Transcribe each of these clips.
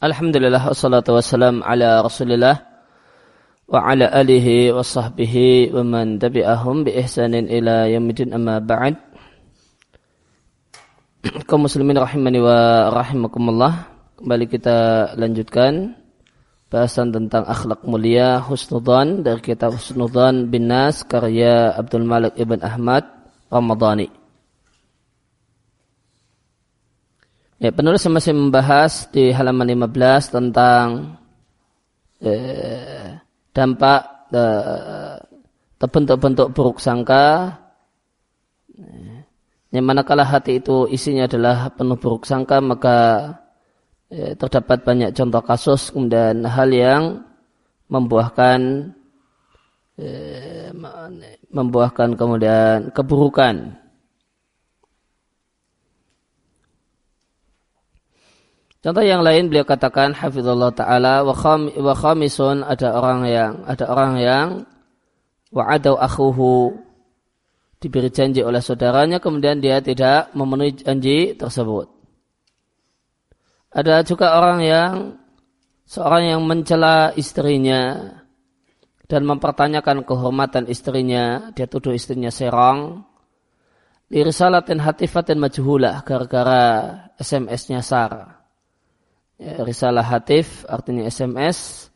Alhamdulillah wassalatu wassalam ala rasulillah wa ala alihi wa sahbihi wa man tabi'ahum bi ihsanin ila yamidin amma ba'd kaum muslimin rahimani wa rahimakumullah kembali kita lanjutkan bahasan tentang akhlak mulia husnudzan dari kitab husnudzan bin nas karya Abdul Malik ibn Ahmad Ramadhani Ya, penulis masih membahas di halaman 15 tentang eh, dampak eh, bentuk-bentuk buruk sangka. Eh, yang manakala hati itu isinya adalah penuh buruk sangka maka eh, terdapat banyak contoh kasus kemudian hal yang membuahkan eh, membuahkan kemudian keburukan Contoh yang lain beliau katakan hafizallahu taala wa, kham, wa khamisun ada orang yang ada orang yang wa'adau akhuhu diberi janji oleh saudaranya kemudian dia tidak memenuhi janji tersebut. Ada juga orang yang seorang yang mencela istrinya dan mempertanyakan kehormatan istrinya, dia tuduh istrinya serong. Lirisalatin hatifatin majhulah gara-gara SMS-nya Sarah ya, risalah hatif artinya SMS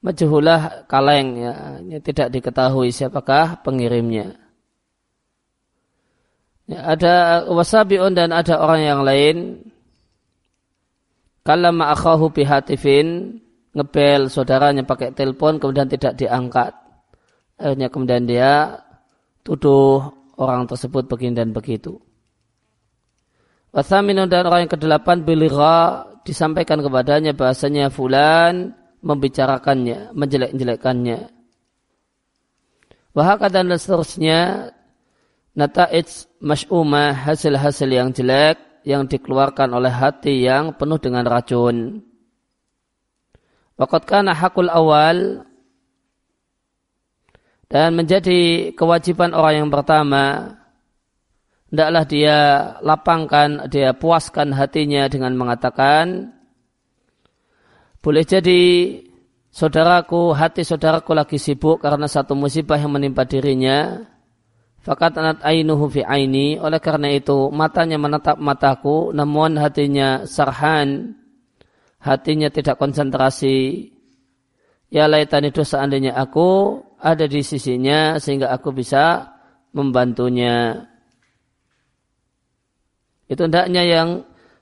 majhulah kaleng ya, ya tidak diketahui siapakah pengirimnya. Ya, ada wasabiun dan ada orang yang lain. Kalau akhahu bihatifin ngebel saudaranya pakai telepon kemudian tidak diangkat. Akhirnya kemudian dia tuduh orang tersebut begini dan begitu. Wasaminu dan orang yang kedelapan bilira disampaikan kepadanya bahasanya fulan membicarakannya, menjelek-jelekkannya. Wahaka dan seterusnya nata'ij mas'umah hasil-hasil yang jelek yang dikeluarkan oleh hati yang penuh dengan racun. Waqad kana hakul awal dan menjadi kewajiban orang yang pertama hendaklah dia lapangkan, dia puaskan hatinya dengan mengatakan, boleh jadi saudaraku, hati saudaraku lagi sibuk karena satu musibah yang menimpa dirinya. Fakat anat ainuhu fi aini. Oleh karena itu matanya menatap mataku, namun hatinya sarhan, hatinya tidak konsentrasi. Ya laitani itu seandainya aku ada di sisinya sehingga aku bisa membantunya. Itu hendaknya yang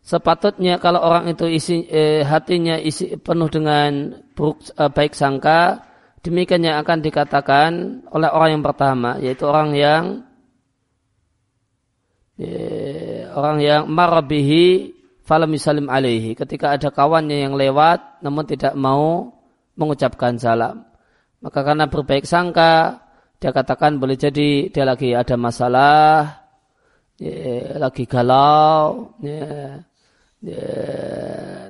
sepatutnya kalau orang itu isi eh, hatinya isi penuh dengan buruk eh, baik sangka, demikian yang akan dikatakan oleh orang yang pertama, yaitu orang yang eh, orang yang marabihi falam salim alaihi. Ketika ada kawannya yang lewat namun tidak mau mengucapkan salam. Maka karena berbaik sangka, dia katakan boleh jadi dia lagi ada masalah, ya, lagi galau, ya, ya,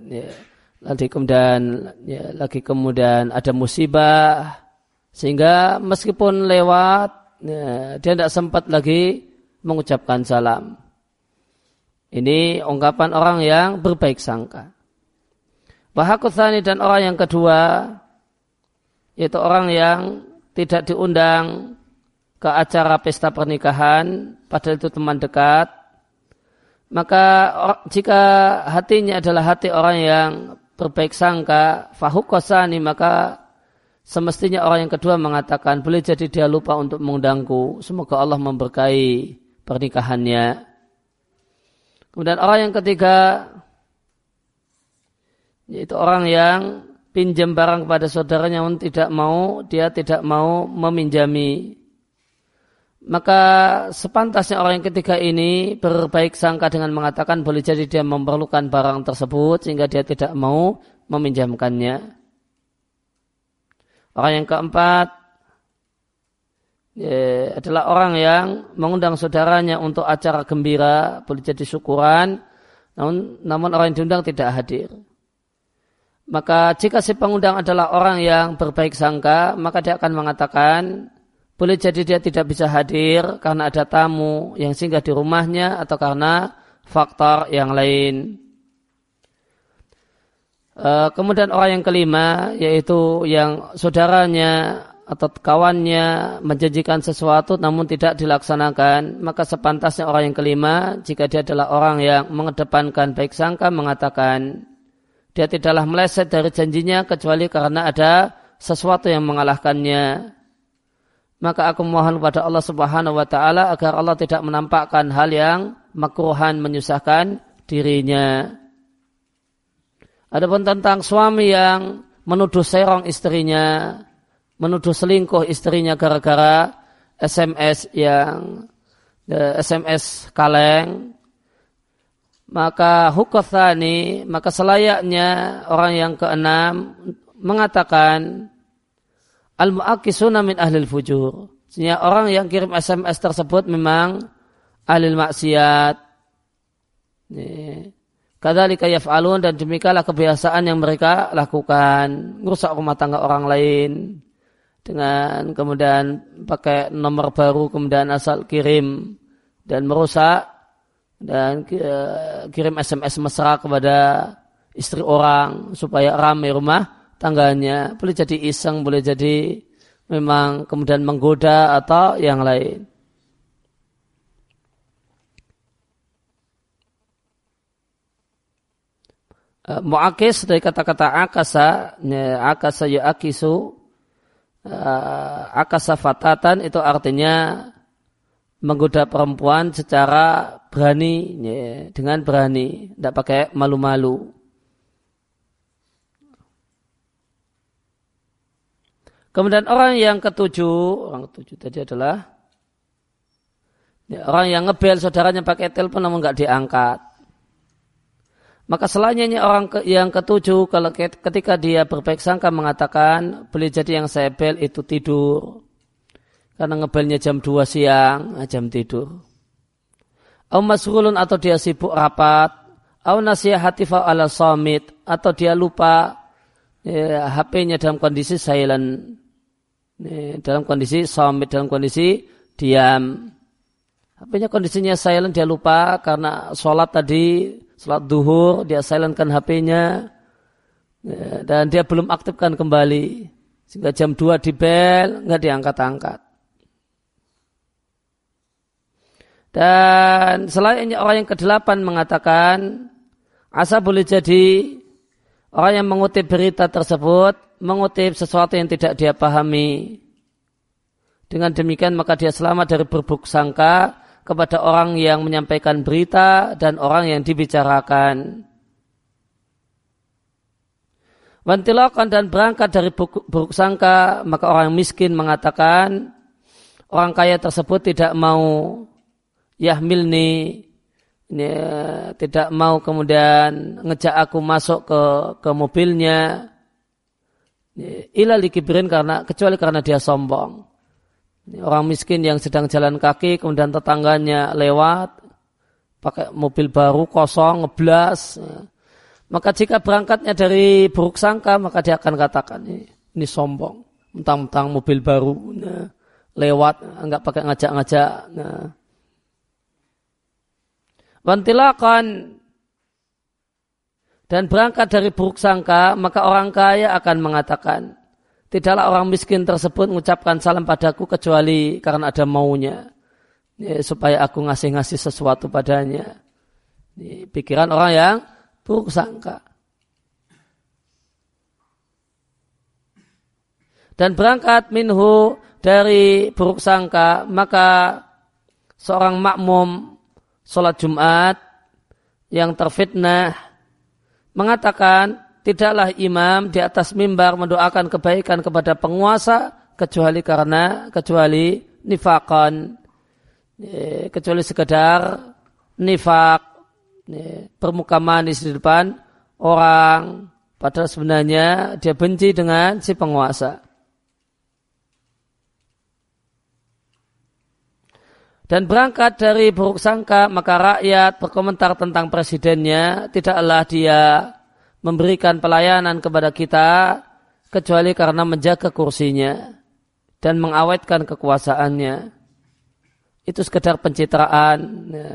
ya, lagi kemudian ya, lagi kemudian ada musibah, sehingga meskipun lewat, ya, dia tidak sempat lagi mengucapkan salam. Ini ungkapan orang yang berbaik sangka. Bahakutsani dan orang yang kedua, yaitu orang yang tidak diundang ke acara pesta pernikahan, padahal itu teman dekat, maka jika hatinya adalah hati orang yang berbaik sangka, fahukosani, maka semestinya orang yang kedua mengatakan, boleh jadi dia lupa untuk mengundangku, semoga Allah memberkahi pernikahannya. Kemudian orang yang ketiga, yaitu orang yang pinjam barang kepada saudaranya namun tidak mau, dia tidak mau meminjami maka sepantasnya orang yang ketiga ini berbaik sangka dengan mengatakan boleh jadi dia memerlukan barang tersebut sehingga dia tidak mau meminjamkannya. Orang yang keempat ya, adalah orang yang mengundang saudaranya untuk acara gembira, boleh jadi syukuran, namun, namun orang yang diundang tidak hadir. Maka jika si pengundang adalah orang yang berbaik sangka, maka dia akan mengatakan, boleh jadi dia tidak bisa hadir karena ada tamu yang singgah di rumahnya atau karena faktor yang lain. Uh, kemudian orang yang kelima yaitu yang saudaranya atau kawannya menjanjikan sesuatu namun tidak dilaksanakan maka sepantasnya orang yang kelima jika dia adalah orang yang mengedepankan baik sangka mengatakan dia tidaklah meleset dari janjinya kecuali karena ada sesuatu yang mengalahkannya maka aku mohon kepada Allah Subhanahu wa taala agar Allah tidak menampakkan hal yang makruhan menyusahkan dirinya. Adapun tentang suami yang menuduh serong istrinya, menuduh selingkuh istrinya gara-gara SMS yang SMS eh, kaleng, maka hukothani, maka selayaknya orang yang keenam mengatakan al-mu'akisuna min ahlil fujur. Sehingga orang yang kirim SMS tersebut memang ahli maksiat. Kadalika yaf'alun dan demikianlah kebiasaan yang mereka lakukan. Merusak rumah tangga orang lain. Dengan kemudian pakai nomor baru kemudian asal kirim. Dan merusak. Dan kirim SMS mesra kepada istri orang. Supaya ramai rumah tangganya. Boleh jadi iseng, boleh jadi memang kemudian menggoda atau yang lain. uh, mu'akis dari kata-kata akasa, ya, akasa ya akisu, uh, akasa fatatan itu artinya menggoda perempuan secara berani, ya, dengan berani, tidak pakai malu-malu. Kemudian orang yang ketujuh, orang ketujuh tadi adalah ya, orang yang ngebel saudaranya pakai telepon namun nggak diangkat. Maka selanjutnya orang yang ketujuh kalau ketika dia berbaik sangka mengatakan boleh jadi yang saya bel itu tidur. Karena ngebelnya jam 2 siang, ah, jam tidur. Au masrulun atau dia sibuk rapat. Au nasihatifa ala somit atau dia lupa ya, HP-nya dalam kondisi silent. Dalam kondisi somit, dalam kondisi diam. HP-nya kondisinya silent dia lupa karena sholat tadi Salat duhur, dia silentkan HP-nya, ya, dan dia belum aktifkan kembali. Sehingga jam 2 di bel, nggak diangkat-angkat. Dan selainnya orang yang kedelapan mengatakan, asa boleh jadi orang yang mengutip berita tersebut, mengutip sesuatu yang tidak dia pahami. Dengan demikian maka dia selamat dari berburuk sangka kepada orang yang menyampaikan berita dan orang yang dibicarakan. Wantilakan dan berangkat dari buruk sangka, maka orang miskin mengatakan, orang kaya tersebut tidak mau yahmilni, ini, tidak mau kemudian ngejak aku masuk ke ke mobilnya, ila likibrin karena kecuali karena dia sombong. Orang miskin yang sedang jalan kaki, kemudian tetangganya lewat, pakai mobil baru kosong, ngeblas. Maka jika berangkatnya dari buruk sangka, maka dia akan katakan, ini, sombong. Mentang-mentang mobil baru, nah, lewat, enggak pakai ngajak-ngajak. Nah. Wantilakan dan berangkat dari buruk sangka, maka orang kaya akan mengatakan, Tidaklah orang miskin tersebut mengucapkan salam padaku kecuali karena ada maunya. Ya, supaya aku ngasih-ngasih sesuatu padanya. Ini pikiran orang yang buruk sangka. Dan berangkat minhu dari buruk sangka, maka seorang makmum sholat Jumat yang terfitnah mengatakan tidaklah imam di atas mimbar mendoakan kebaikan kepada penguasa kecuali karena kecuali nifakan kecuali sekedar nifak permuka manis di depan orang. Padahal sebenarnya dia benci dengan si penguasa dan berangkat dari buruk sangka maka rakyat berkomentar tentang presidennya tidaklah dia memberikan pelayanan kepada kita kecuali karena menjaga kursinya dan mengawetkan kekuasaannya. Itu sekedar pencitraan. Ya,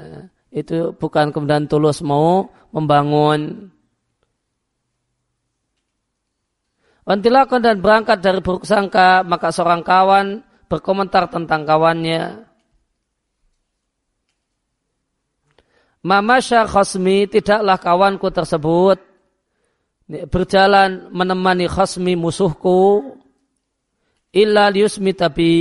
itu bukan kemudian tulus mau membangun. Wantilakon dan berangkat dari buruk sangka, maka seorang kawan berkomentar tentang kawannya. Mamasya khosmi tidaklah kawanku tersebut berjalan menemani khosmi musuhku illa liusmi tapi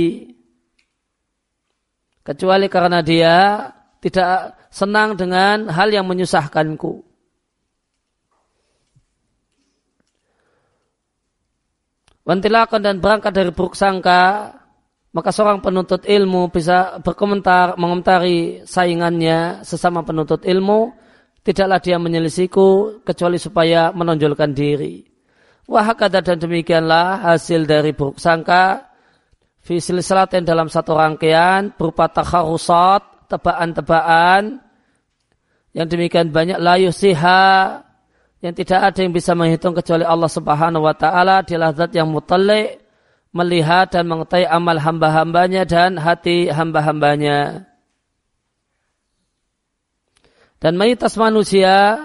kecuali karena dia tidak senang dengan hal yang menyusahkanku. Wantilakan dan berangkat dari buruk sangka maka seorang penuntut ilmu bisa berkomentar, mengomentari saingannya sesama penuntut ilmu, tidaklah dia menyelisiku kecuali supaya menonjolkan diri. Wahakada dan demikianlah hasil dari buruk sangka, visil selaten dalam satu rangkaian berupa takharusat, tebaan-tebaan, yang demikian banyak layu siha, yang tidak ada yang bisa menghitung kecuali Allah subhanahu wa ta'ala, dialah zat yang mutalik, melihat dan mengetahui amal hamba-hambanya dan hati hamba-hambanya. Dan mayoritas manusia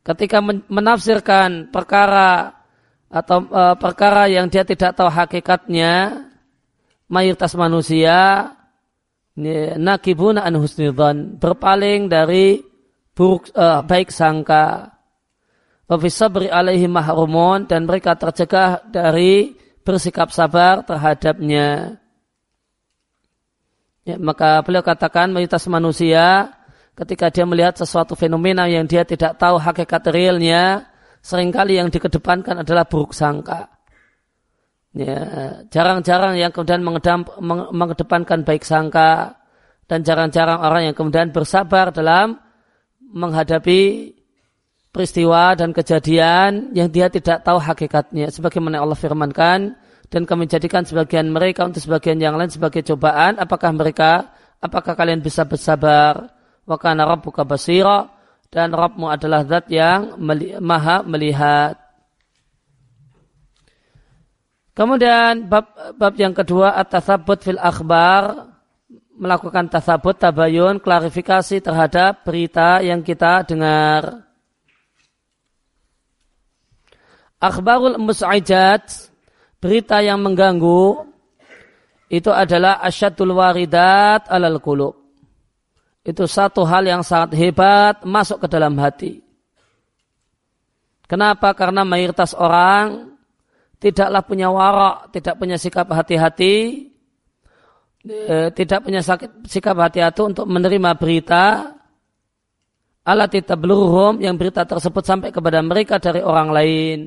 ketika menafsirkan perkara atau e, perkara yang dia tidak tahu hakikatnya, mayoritas manusia nakibuna an husnidhan, berpaling dari buruk e, baik sangka Wafisabri alaihi mahrumun dan mereka tercegah dari bersikap sabar terhadapnya. Ya, maka beliau katakan mayoritas manusia ketika dia melihat sesuatu fenomena yang dia tidak tahu hakikat realnya, sering kali yang dikedepankan adalah buruk sangka. Ya, jarang-jarang yang kemudian mengedam, mengedepankan baik sangka dan jarang-jarang orang yang kemudian bersabar dalam menghadapi peristiwa dan kejadian yang dia tidak tahu hakikatnya. Sebagaimana Allah firmankan, dan kami jadikan sebagian mereka untuk sebagian yang lain sebagai cobaan. Apakah mereka, apakah kalian bisa bersabar? Wa kana rabbuka basira dan Rabbmu adalah zat yang maha melihat. Kemudian bab, bab yang kedua at-tatsabbut fil akhbar melakukan tasabut tabayun klarifikasi terhadap berita yang kita dengar. Akhbarul mus'ajat, berita yang mengganggu, itu adalah asyadul waridat alal kulub. Itu satu hal yang sangat hebat masuk ke dalam hati. Kenapa? Karena mayoritas orang tidaklah punya warak, tidak punya sikap hati-hati, eh, tidak punya sikap hati-hati untuk menerima berita alat belum yang berita tersebut sampai kepada mereka dari orang lain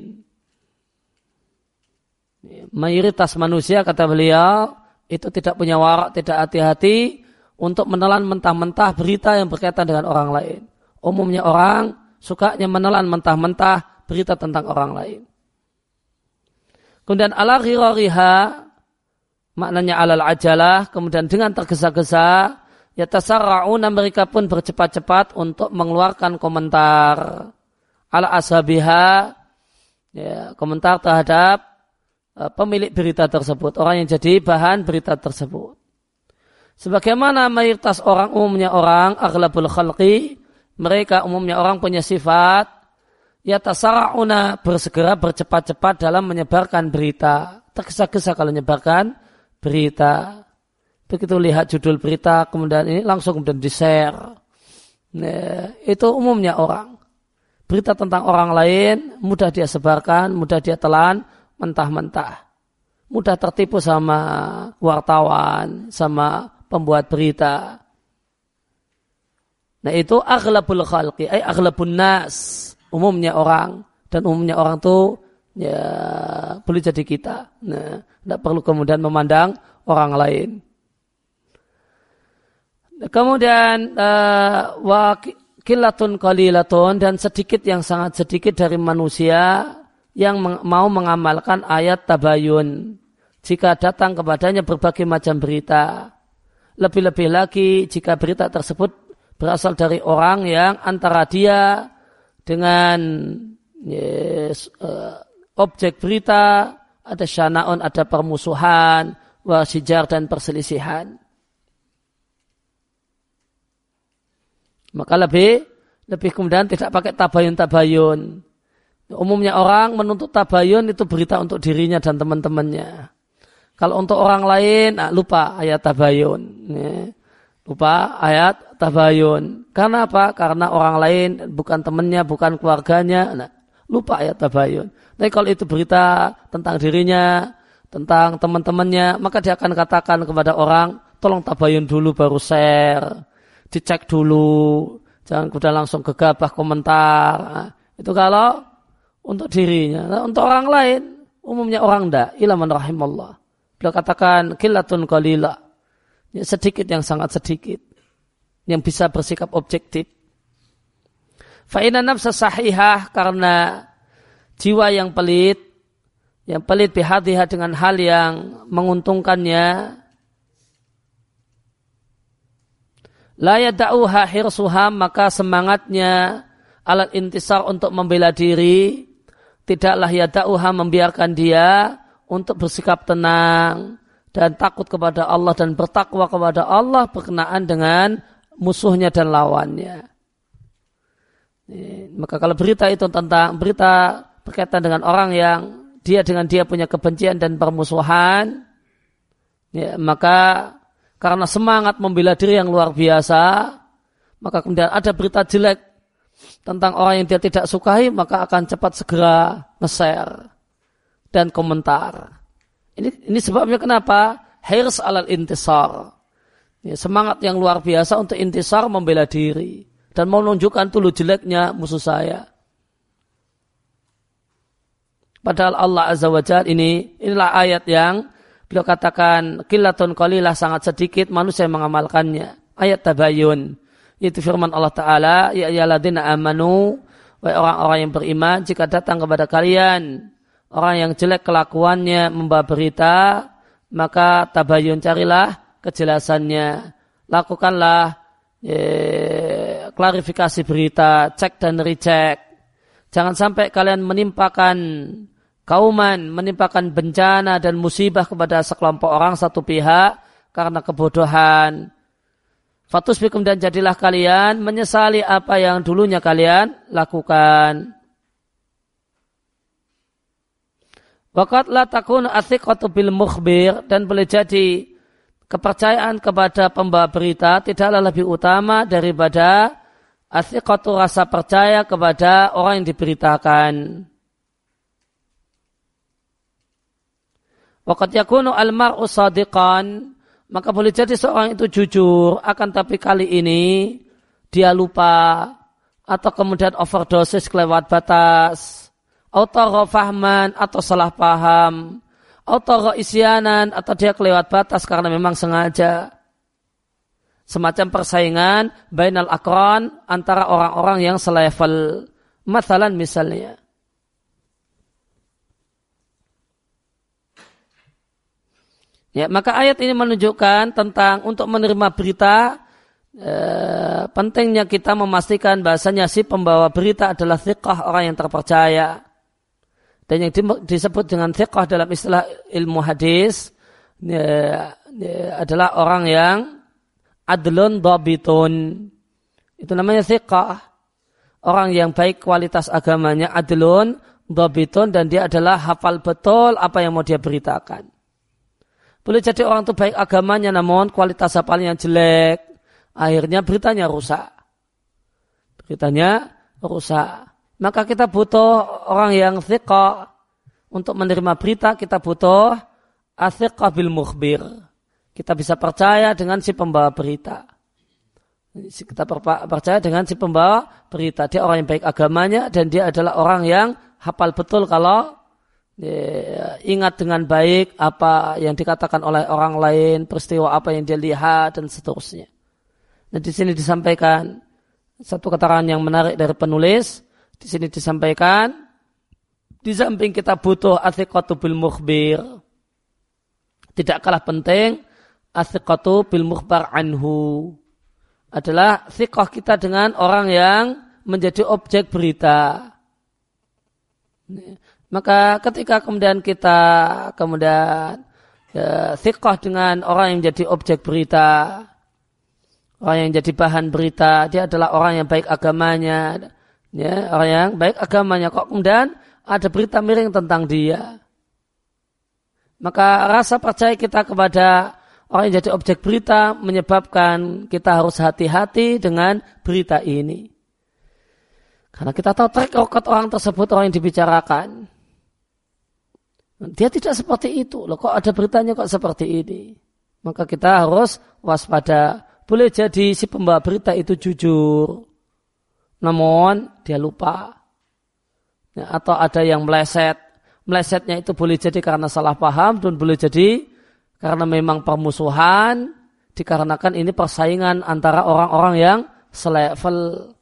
mayoritas manusia kata beliau itu tidak punya warak, tidak hati-hati untuk menelan mentah-mentah berita yang berkaitan dengan orang lain. Umumnya orang sukanya menelan mentah-mentah berita tentang orang lain. Kemudian ala ghirariha maknanya alal ajalah kemudian dengan tergesa-gesa ya tasarrauna mereka pun bercepat-cepat untuk mengeluarkan komentar ala ashabiha ya, komentar terhadap pemilik berita tersebut, orang yang jadi bahan berita tersebut. Sebagaimana mayoritas orang umumnya orang aghlabul khalqi, mereka umumnya orang punya sifat ya tasara'una bersegera bercepat-cepat dalam menyebarkan berita. Tergesa-gesa kalau menyebarkan berita. Begitu lihat judul berita kemudian ini langsung kemudian di-share. Nah, itu umumnya orang. Berita tentang orang lain mudah dia sebarkan, mudah dia telan, mentah-mentah. Mudah tertipu sama wartawan, sama pembuat berita. Nah itu aghlabul khalqi, ay aghlabun nas. Umumnya orang. Dan umumnya orang tuh ya boleh jadi kita. Nah, tidak perlu kemudian memandang orang lain. Kemudian uh, wakilatun kalilatun dan sedikit yang sangat sedikit dari manusia yang mau mengamalkan ayat tabayun jika datang kepadanya berbagai macam berita. Lebih-lebih lagi jika berita tersebut berasal dari orang yang antara dia dengan yes, uh, objek berita ada syanaun, ada permusuhan, wasijar dan perselisihan. Maka lebih lebih kemudian tidak pakai tabayun-tabayun Umumnya orang menuntut tabayun itu berita untuk dirinya dan teman-temannya. Kalau untuk orang lain, nah, lupa ayat tabayun. Ya. Lupa ayat tabayun. Karena apa? Karena orang lain bukan temannya, bukan keluarganya. Nah, lupa ayat tabayun. Tapi kalau itu berita tentang dirinya, tentang teman-temannya, maka dia akan katakan kepada orang, tolong tabayun dulu baru share, dicek dulu, jangan kuda langsung gegabah komentar. Nah, itu kalau untuk dirinya. Nah, untuk orang lain, umumnya orang tidak. Ilaman rahimallah. Beliau katakan kilatun qalila. Ya, sedikit yang sangat sedikit. Yang bisa bersikap objektif. Fa'ina nafsa sahihah karena jiwa yang pelit, yang pelit bihadiha dengan hal yang menguntungkannya, la yada'uha hirsuha maka semangatnya alat intisar untuk membela diri tidaklah yada'uha membiarkan dia untuk bersikap tenang dan takut kepada Allah dan bertakwa kepada Allah berkenaan dengan musuhnya dan lawannya. Maka kalau berita itu tentang berita berkaitan dengan orang yang dia dengan dia punya kebencian dan permusuhan, ya, maka karena semangat membela diri yang luar biasa, maka kemudian ada berita jelek tentang orang yang dia tidak sukai, maka akan cepat segera nge-share dan komentar. Ini, ini sebabnya kenapa? Hirs alal intisar. Ya, semangat yang luar biasa untuk intisar membela diri. Dan mau menunjukkan dulu jeleknya musuh saya. Padahal Allah Azza wa Jal ini, inilah ayat yang beliau katakan, kilatun qalilah sangat sedikit manusia yang mengamalkannya. Ayat tabayun. Itu firman Allah Ta'ala, Ya ayaladina amanu, orang-orang yang beriman, jika datang kepada kalian, orang yang jelek kelakuannya membawa berita, maka tabayun carilah kejelasannya. Lakukanlah ye, klarifikasi berita, cek dan recheck. Jangan sampai kalian menimpakan kauman, menimpakan bencana dan musibah kepada sekelompok orang satu pihak karena kebodohan. Fatus bikum dan jadilah kalian menyesali apa yang dulunya kalian lakukan. Wakat la takun athiqatu bil mukhbir dan boleh jadi kepercayaan kepada pembawa berita tidaklah lebih utama daripada athiqatu rasa percaya kepada orang yang diberitakan. Wakat yakunu al mar'u sadiqan maka boleh jadi seorang itu jujur akan tapi kali ini dia lupa atau kemudian overdosis kelewat batas Autara fahman atau salah paham. Autara isyanan atau dia kelewat batas karena memang sengaja. Semacam persaingan bainal akron antara orang-orang yang selevel. Masalan misalnya. Ya, maka ayat ini menunjukkan tentang untuk menerima berita eh, pentingnya kita memastikan bahasanya si pembawa berita adalah thiqah orang yang terpercaya. Dan yang disebut dengan thiqah dalam istilah ilmu hadis ya, ya, adalah orang yang adlun dobitun itu namanya thiqah. Orang yang baik kualitas agamanya adlun dobitun dan dia adalah hafal betul apa yang mau dia beritakan boleh jadi orang itu baik agamanya namun kualitas hafalnya jelek akhirnya beritanya rusak beritanya rusak maka kita butuh orang yang thiqah. Untuk menerima berita kita butuh athiqah bil mukhbir. Kita bisa percaya dengan si pembawa berita. Kita percaya dengan si pembawa berita. Dia orang yang baik agamanya dan dia adalah orang yang hafal betul kalau ingat dengan baik apa yang dikatakan oleh orang lain, peristiwa apa yang dia lihat dan seterusnya. Nah di sini disampaikan satu keterangan yang menarik dari penulis di sini disampaikan di samping kita butuh athiqatu bil mukhbir tidak kalah penting athiqatu bil mukhbar anhu adalah thiqah kita dengan orang yang menjadi objek berita. Maka ketika kemudian kita kemudian ya, thiqah dengan orang yang menjadi objek berita, orang yang jadi bahan berita, dia adalah orang yang baik agamanya, Ya, orang yang baik agamanya kok kemudian ada berita miring tentang dia. Maka rasa percaya kita kepada orang yang jadi objek berita menyebabkan kita harus hati-hati dengan berita ini. Karena kita tahu track record orang tersebut, orang yang dibicarakan. Dia tidak seperti itu. Loh, kok ada beritanya kok seperti ini? Maka kita harus waspada. Boleh jadi si pembawa berita itu jujur. Namun dia lupa. Ya, atau ada yang meleset. Melesetnya itu boleh jadi karena salah paham dan boleh jadi karena memang permusuhan dikarenakan ini persaingan antara orang-orang yang selevel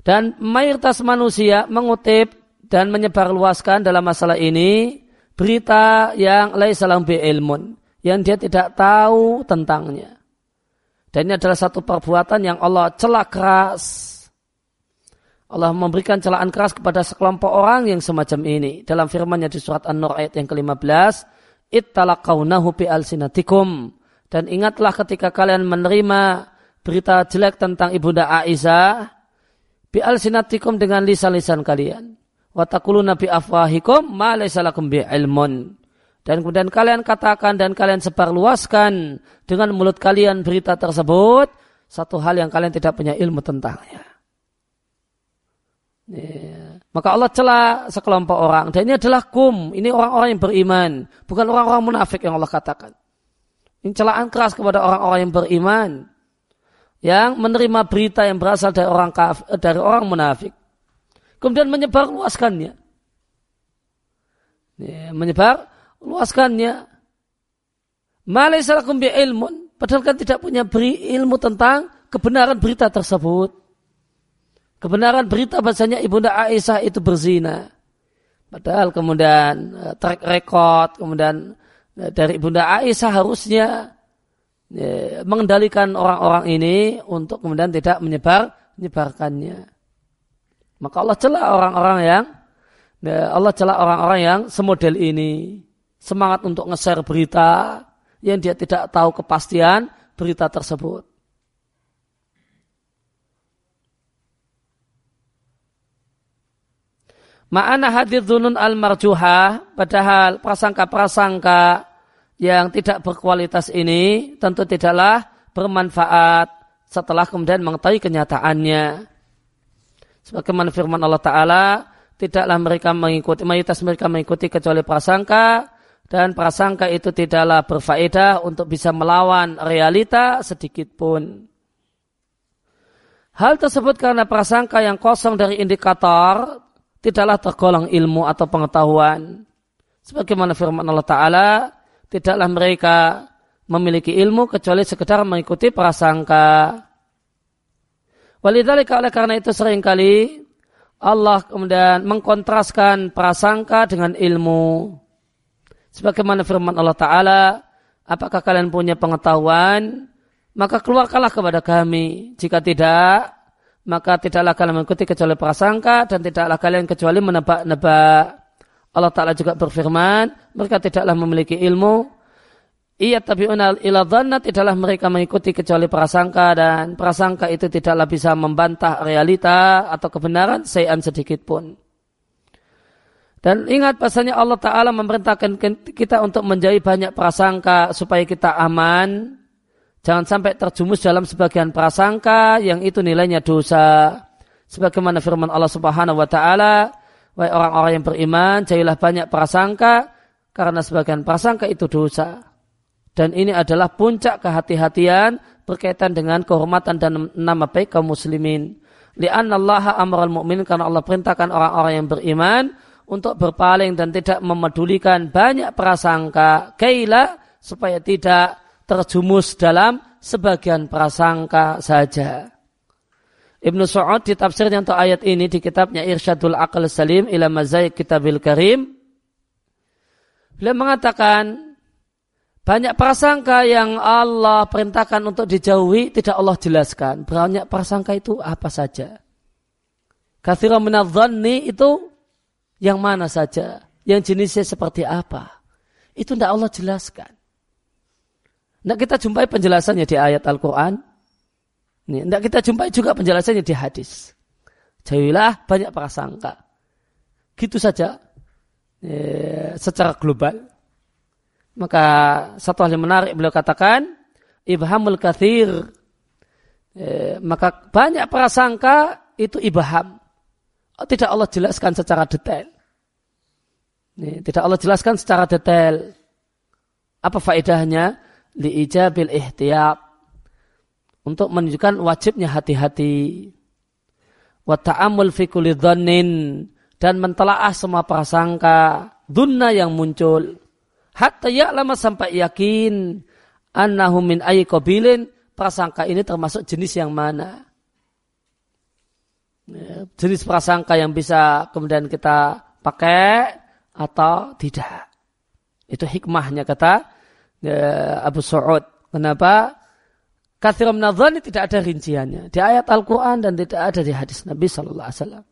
Dan mayoritas manusia mengutip dan menyebarluaskan dalam masalah ini berita yang salam bi ilmun yang dia tidak tahu tentangnya. Dan ini adalah satu perbuatan yang Allah celak keras. Allah memberikan celaan keras kepada sekelompok orang yang semacam ini. Dalam firmannya di surat An-Nur ayat yang ke-15. Ittalaqawnahu bi alsinatikum. Dan ingatlah ketika kalian menerima berita jelek tentang Ibunda Aisyah bi alsinatikum dengan lisan-lisan kalian. Wa taquluna bi afwahikum ma lakum bi ilmun. Dan kemudian kalian katakan dan kalian sebarluaskan dengan mulut kalian berita tersebut satu hal yang kalian tidak punya ilmu tentangnya. Ya. Maka Allah celah sekelompok orang dan ini adalah kum, ini orang-orang yang beriman, bukan orang-orang munafik yang Allah katakan. Ini celaan keras kepada orang-orang yang beriman yang menerima berita yang berasal dari orang kaf, dari orang munafik. Kemudian menyebar luaskannya. Ya, menyebar luaskannya. Malaisalakum bi ilmun. Padahal kan tidak punya beri ilmu tentang kebenaran berita tersebut. Kebenaran berita bahasanya Ibunda Aisyah itu berzina. Padahal kemudian eh, track record, kemudian eh, dari Ibunda Aisyah harusnya ya, mengendalikan orang-orang ini untuk kemudian tidak menyebar menyebarkannya. Maka Allah celah orang-orang yang ya, Allah celah orang-orang yang semodel ini semangat untuk nge-share berita yang dia tidak tahu kepastian berita tersebut. Ma'ana hadir dunun al-marjuhah, padahal prasangka-prasangka yang tidak berkualitas ini tentu tidaklah bermanfaat setelah kemudian mengetahui kenyataannya. Sebagaimana firman Allah Ta'ala, tidaklah mereka mengikuti, mayoritas mereka mengikuti kecuali prasangka, dan prasangka itu tidaklah berfaedah untuk bisa melawan realita sedikit pun. Hal tersebut karena prasangka yang kosong dari indikator tidaklah tergolong ilmu atau pengetahuan. Sebagaimana firman Allah Ta'ala, tidaklah mereka memiliki ilmu kecuali sekedar mengikuti prasangka. Walidhalika oleh karena itu sering kali Allah kemudian mengkontraskan prasangka dengan ilmu. Sebagaimana firman Allah Ta'ala, apakah kalian punya pengetahuan? Maka keluarkanlah kepada kami. Jika tidak, maka tidaklah kalian mengikuti kecuali prasangka dan tidaklah kalian kecuali menebak-nebak. Allah Ta'ala juga berfirman, mereka tidaklah memiliki ilmu. Iya tapi ila dhanna tidaklah mereka mengikuti kecuali prasangka dan prasangka itu tidaklah bisa membantah realita atau kebenaran sayan sedikit pun. Dan ingat bahasanya Allah Ta'ala memerintahkan kita untuk menjauhi banyak prasangka supaya kita aman. Jangan sampai terjumus dalam sebagian prasangka yang itu nilainya dosa. Sebagaimana firman Allah Subhanahu wa taala, Wahai orang-orang yang beriman, jadilah banyak prasangka, karena sebagian prasangka itu dosa. Dan ini adalah puncak kehati-hatian berkaitan dengan kehormatan dan nama baik kaum muslimin. Lian Allah amral mu'min karena Allah perintahkan orang-orang yang beriman untuk berpaling dan tidak memedulikan banyak prasangka. Kaila supaya tidak terjumus dalam sebagian prasangka saja. Ibnu Su'ud di tafsirnya untuk ayat ini di kitabnya Irsyadul Aqal Salim ila Mazaik Kitabil Karim. Beliau mengatakan banyak prasangka yang Allah perintahkan untuk dijauhi tidak Allah jelaskan. Banyak prasangka itu apa saja. Kathira minadhanni itu yang mana saja. Yang jenisnya seperti apa. Itu tidak Allah jelaskan. Nah kita jumpai penjelasannya di ayat Al-Quran. Ini tidak kita jumpai juga penjelasannya di hadis. Jauhilah banyak prasangka. Gitu saja. E, secara global. Maka satu hal yang menarik beliau katakan, ibhamul kathir. E, maka banyak prasangka itu ibham. Oh, tidak Allah jelaskan secara detail. Ini, tidak Allah jelaskan secara detail. Apa faedahnya? Li'ijabil ihtiyat untuk menunjukkan wajibnya hati-hati. Wa ta'amul fi kulli dan mentelaah semua prasangka dunna yang muncul. Hatta lama sampai yakin annahu min ayyi qabilin prasangka ini termasuk jenis yang mana. Ya, jenis prasangka yang bisa kemudian kita pakai atau tidak. Itu hikmahnya kata ya, Abu Su'ud kenapa Kathiram nadhani tidak ada rinciannya. Di ayat Al-Quran dan tidak ada di hadis Nabi Sallallahu Alaihi Wasallam.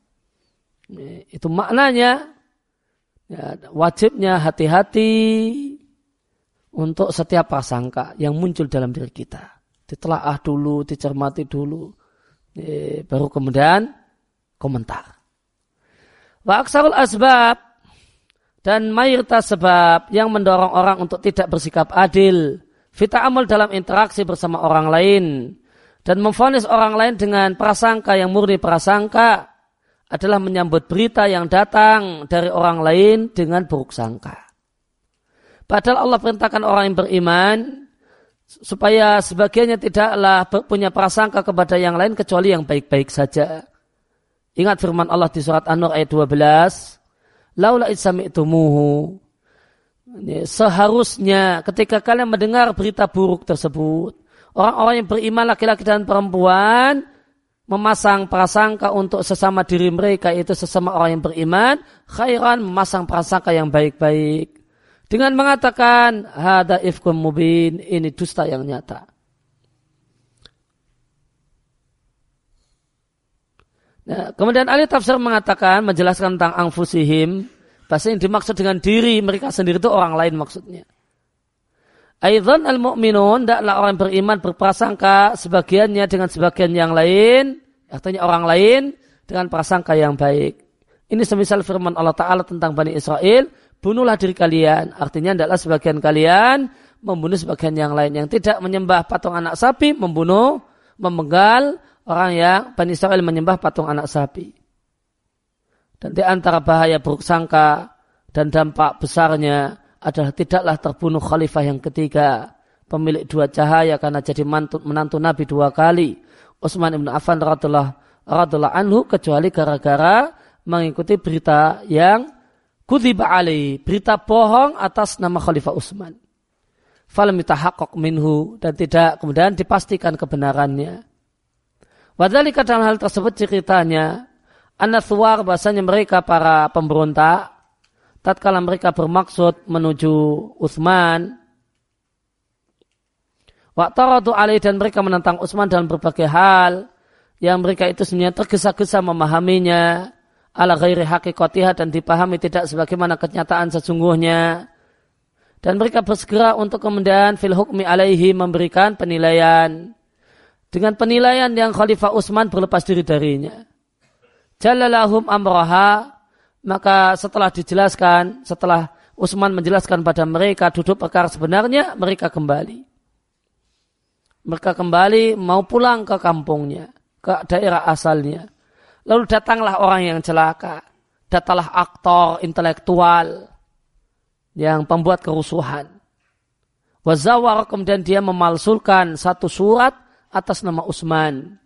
Itu maknanya ya, wajibnya hati-hati untuk setiap prasangka yang muncul dalam diri kita. Ditelaah dulu, dicermati dulu. baru kemudian komentar. Wa aksarul asbab dan mayoritas sebab yang mendorong orang untuk tidak bersikap adil Fita amal dalam interaksi bersama orang lain dan memfonis orang lain dengan prasangka yang murni prasangka adalah menyambut berita yang datang dari orang lain dengan buruk sangka. Padahal Allah perintahkan orang yang beriman supaya sebagiannya tidaklah punya prasangka kepada yang lain kecuali yang baik-baik saja. Ingat firman Allah di surat An-Nur ayat 12. Laula muhu seharusnya ketika kalian mendengar berita buruk tersebut, orang-orang yang beriman laki-laki dan perempuan memasang prasangka untuk sesama diri mereka itu sesama orang yang beriman, khairan memasang prasangka yang baik-baik dengan mengatakan hada ifkum mubin ini dusta yang nyata. Nah, kemudian ahli tafsir mengatakan menjelaskan tentang angfusihim Bahasa yang dimaksud dengan diri mereka sendiri itu orang lain maksudnya. Aidhan al-mu'minun, tidaklah orang beriman berprasangka sebagiannya dengan sebagian yang lain, artinya orang lain dengan prasangka yang baik. Ini semisal firman Allah Ta'ala tentang Bani Israel, bunuhlah diri kalian. Artinya tidaklah sebagian kalian membunuh sebagian yang lain. Yang tidak menyembah patung anak sapi, membunuh, memenggal orang yang Bani Israel menyembah patung anak sapi. Dan di antara bahaya buruk sangka dan dampak besarnya adalah tidaklah terbunuh khalifah yang ketiga, pemilik dua cahaya karena jadi mantu, menantu Nabi dua kali. Utsman ibn Affan radhiallahu anhu kecuali gara-gara mengikuti berita yang kutiba ali, berita bohong atas nama Khalifah Utsman. Falam minhu dan tidak kemudian dipastikan kebenarannya. Wadhalika dalam hal tersebut ceritanya Anathwar bahasanya mereka para pemberontak. Tatkala mereka bermaksud menuju Utsman. Waktu alaih dan mereka menentang Utsman dalam berbagai hal. Yang mereka itu sebenarnya tergesa-gesa memahaminya. Ala ghairi hakikatiha dan dipahami tidak sebagaimana kenyataan sesungguhnya. Dan mereka bersegera untuk kemudian fil hukmi alaihi memberikan penilaian. Dengan penilaian yang Khalifah Utsman berlepas diri darinya jalalahum amroha. Maka setelah dijelaskan setelah Utsman menjelaskan pada mereka duduk perkara sebenarnya mereka kembali. Mereka kembali mau pulang ke kampungnya ke daerah asalnya. Lalu datanglah orang yang celaka. Datanglah aktor intelektual yang pembuat kerusuhan. Wazawar kemudian dia memalsulkan satu surat atas nama Utsman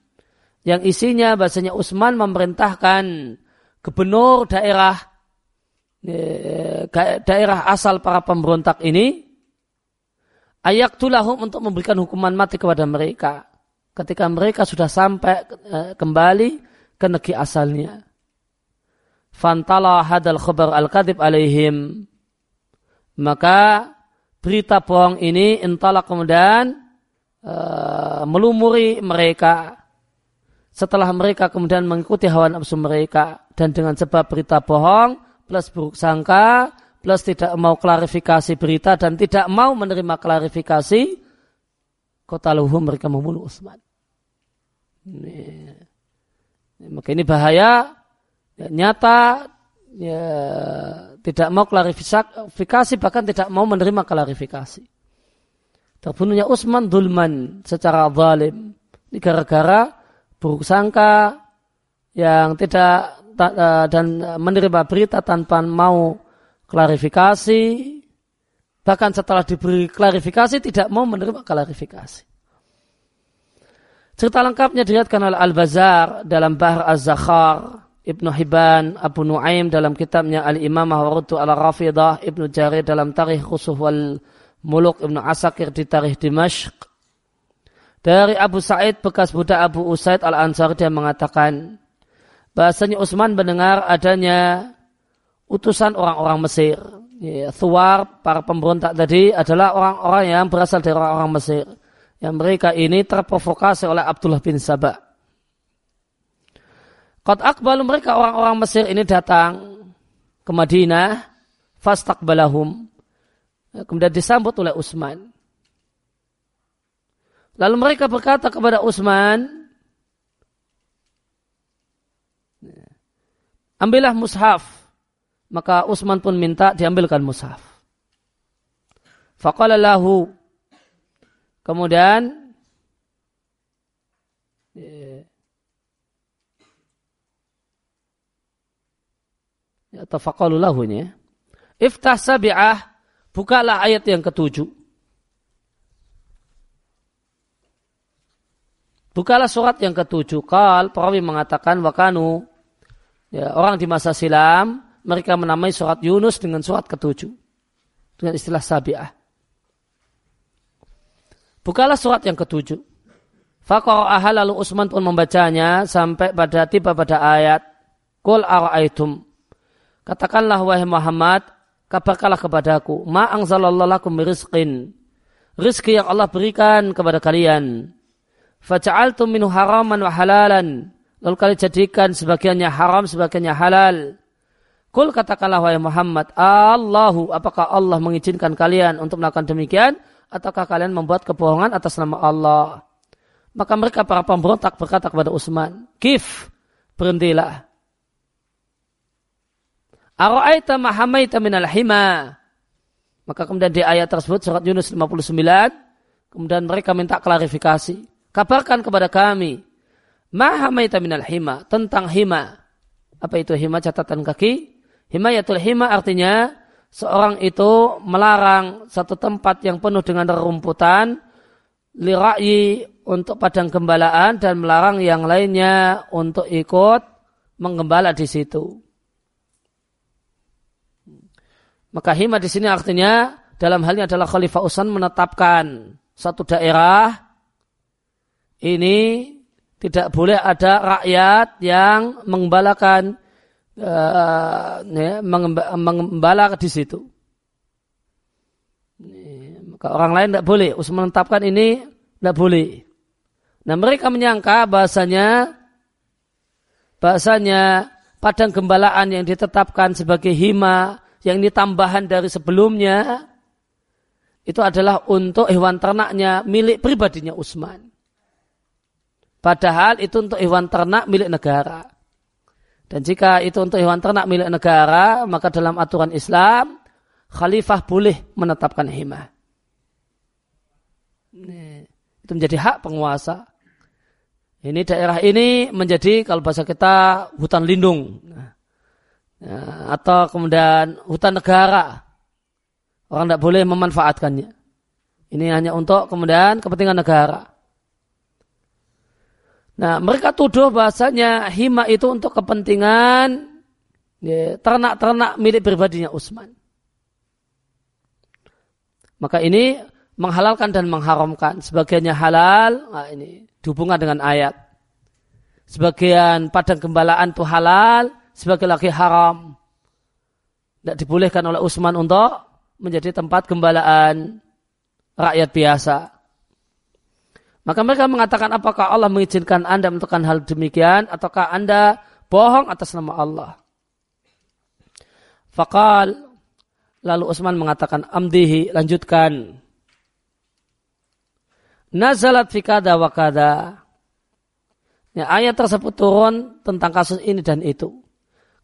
yang isinya bahasanya Utsman memerintahkan gubernur daerah eh, daerah asal para pemberontak ini ayak tulahum untuk memberikan hukuman mati kepada mereka ketika mereka sudah sampai eh, kembali ke negeri asalnya. Fantala hadal khabar al-kadib alaihim. Maka berita bohong ini entahlah kemudian uh, melumuri mereka setelah mereka kemudian mengikuti hawa nafsu mereka dan dengan sebab berita bohong plus buruk sangka plus tidak mau klarifikasi berita dan tidak mau menerima klarifikasi kota luhum mereka membunuh Utsman. Ini, maka ini bahaya ya, nyata ya, tidak mau klarifikasi bahkan tidak mau menerima klarifikasi. Terbunuhnya Utsman dulman secara zalim. Ini gara-gara buruk sangka yang tidak e, dan menerima berita tanpa mau klarifikasi bahkan setelah diberi klarifikasi tidak mau menerima klarifikasi. Cerita lengkapnya dilihatkan oleh Al-Bazar dalam Bahr Az-Zakhar, Ibnu Hibban, Abu Nuaim dalam kitabnya Al-Imamah Warudu Al-Rafidah, Ibnu Jarir dalam Tarikh Khusuh wal Muluk Ibnu Asakir di Tarikh Dimashq. Dari Abu Sa'id bekas budak Abu Usaid Al-Ansari dia mengatakan bahasanya Utsman mendengar adanya utusan orang-orang Mesir. Ya, Thuar, para pemberontak tadi adalah orang-orang yang berasal dari orang-orang Mesir. Yang mereka ini terprovokasi oleh Abdullah bin Sabah. Qad akbalu mereka orang-orang Mesir ini datang ke Madinah, fastaqbalahum. Kemudian disambut oleh Utsman. Lalu mereka berkata kepada Utsman, ambillah mushaf. Maka Utsman pun minta diambilkan mushaf. Faqala lahu. Kemudian atau faqalu lahunya. Iftah sabi'ah, bukalah ayat yang ketujuh. Bukalah surat yang ketujuh. Kal, perawi mengatakan, wakanu, ya, orang di masa silam, mereka menamai surat Yunus dengan surat ketujuh. Dengan istilah sabi'ah. Bukalah surat yang ketujuh. Faqara'aha lalu Utsman pun membacanya sampai pada tiba pada ayat Qul ara'aitum Katakanlah wahai Muhammad, kabarkanlah kepadaku, ma angzalallahu lakum rizqin. Rizki yang Allah berikan kepada kalian. Faja'altum minhu haraman wa halalan. Lalu kalian jadikan sebagiannya haram, sebagiannya halal. Kul katakanlah wahai Muhammad, Allahu, apakah Allah mengizinkan kalian untuk melakukan demikian? Ataukah kalian membuat kebohongan atas nama Allah? Maka mereka para pemberontak berkata kepada Utsman, Kif, berhentilah. Ara'aita mahamaita minal hima. Maka kemudian di ayat tersebut surat Yunus 59 kemudian mereka minta klarifikasi. Kabarkan kepada kami mahamaita minal hima tentang hima. Apa itu hima catatan kaki? Himayatul hima artinya seorang itu melarang satu tempat yang penuh dengan rerumputan lira'yi untuk padang gembalaan dan melarang yang lainnya untuk ikut menggembala di situ. Maka hima di sini artinya dalam halnya adalah Khalifah Usan menetapkan satu daerah ini tidak boleh ada rakyat yang mengembalakan uh, ya, mengembala di situ. Maka orang lain tidak boleh. Usul menetapkan ini tidak boleh. Nah mereka menyangka bahasanya bahasanya padang gembalaan yang ditetapkan sebagai hima yang ini tambahan dari sebelumnya itu adalah untuk hewan ternaknya milik pribadinya Utsman. Padahal itu untuk hewan ternak milik negara. Dan jika itu untuk hewan ternak milik negara, maka dalam aturan Islam, khalifah boleh menetapkan hima. Itu menjadi hak penguasa. Ini daerah ini menjadi kalau bahasa kita hutan lindung. Ya, atau kemudian hutan negara. Orang tidak boleh memanfaatkannya. Ini hanya untuk kemudian kepentingan negara. Nah, mereka tuduh bahasanya hima itu untuk kepentingan ya, ternak-ternak milik pribadinya Utsman. Maka ini menghalalkan dan mengharamkan. Sebagiannya halal, nah ini dihubungkan dengan ayat. Sebagian padang gembalaan itu halal, sebagai laki haram. Tidak dibolehkan oleh Utsman untuk menjadi tempat gembalaan rakyat biasa. Maka mereka mengatakan apakah Allah mengizinkan anda melakukan hal demikian ataukah anda bohong atas nama Allah. Fakal lalu Utsman mengatakan amdihi lanjutkan. Nazalat fi kada wa kada. Ya, ayat tersebut turun tentang kasus ini dan itu.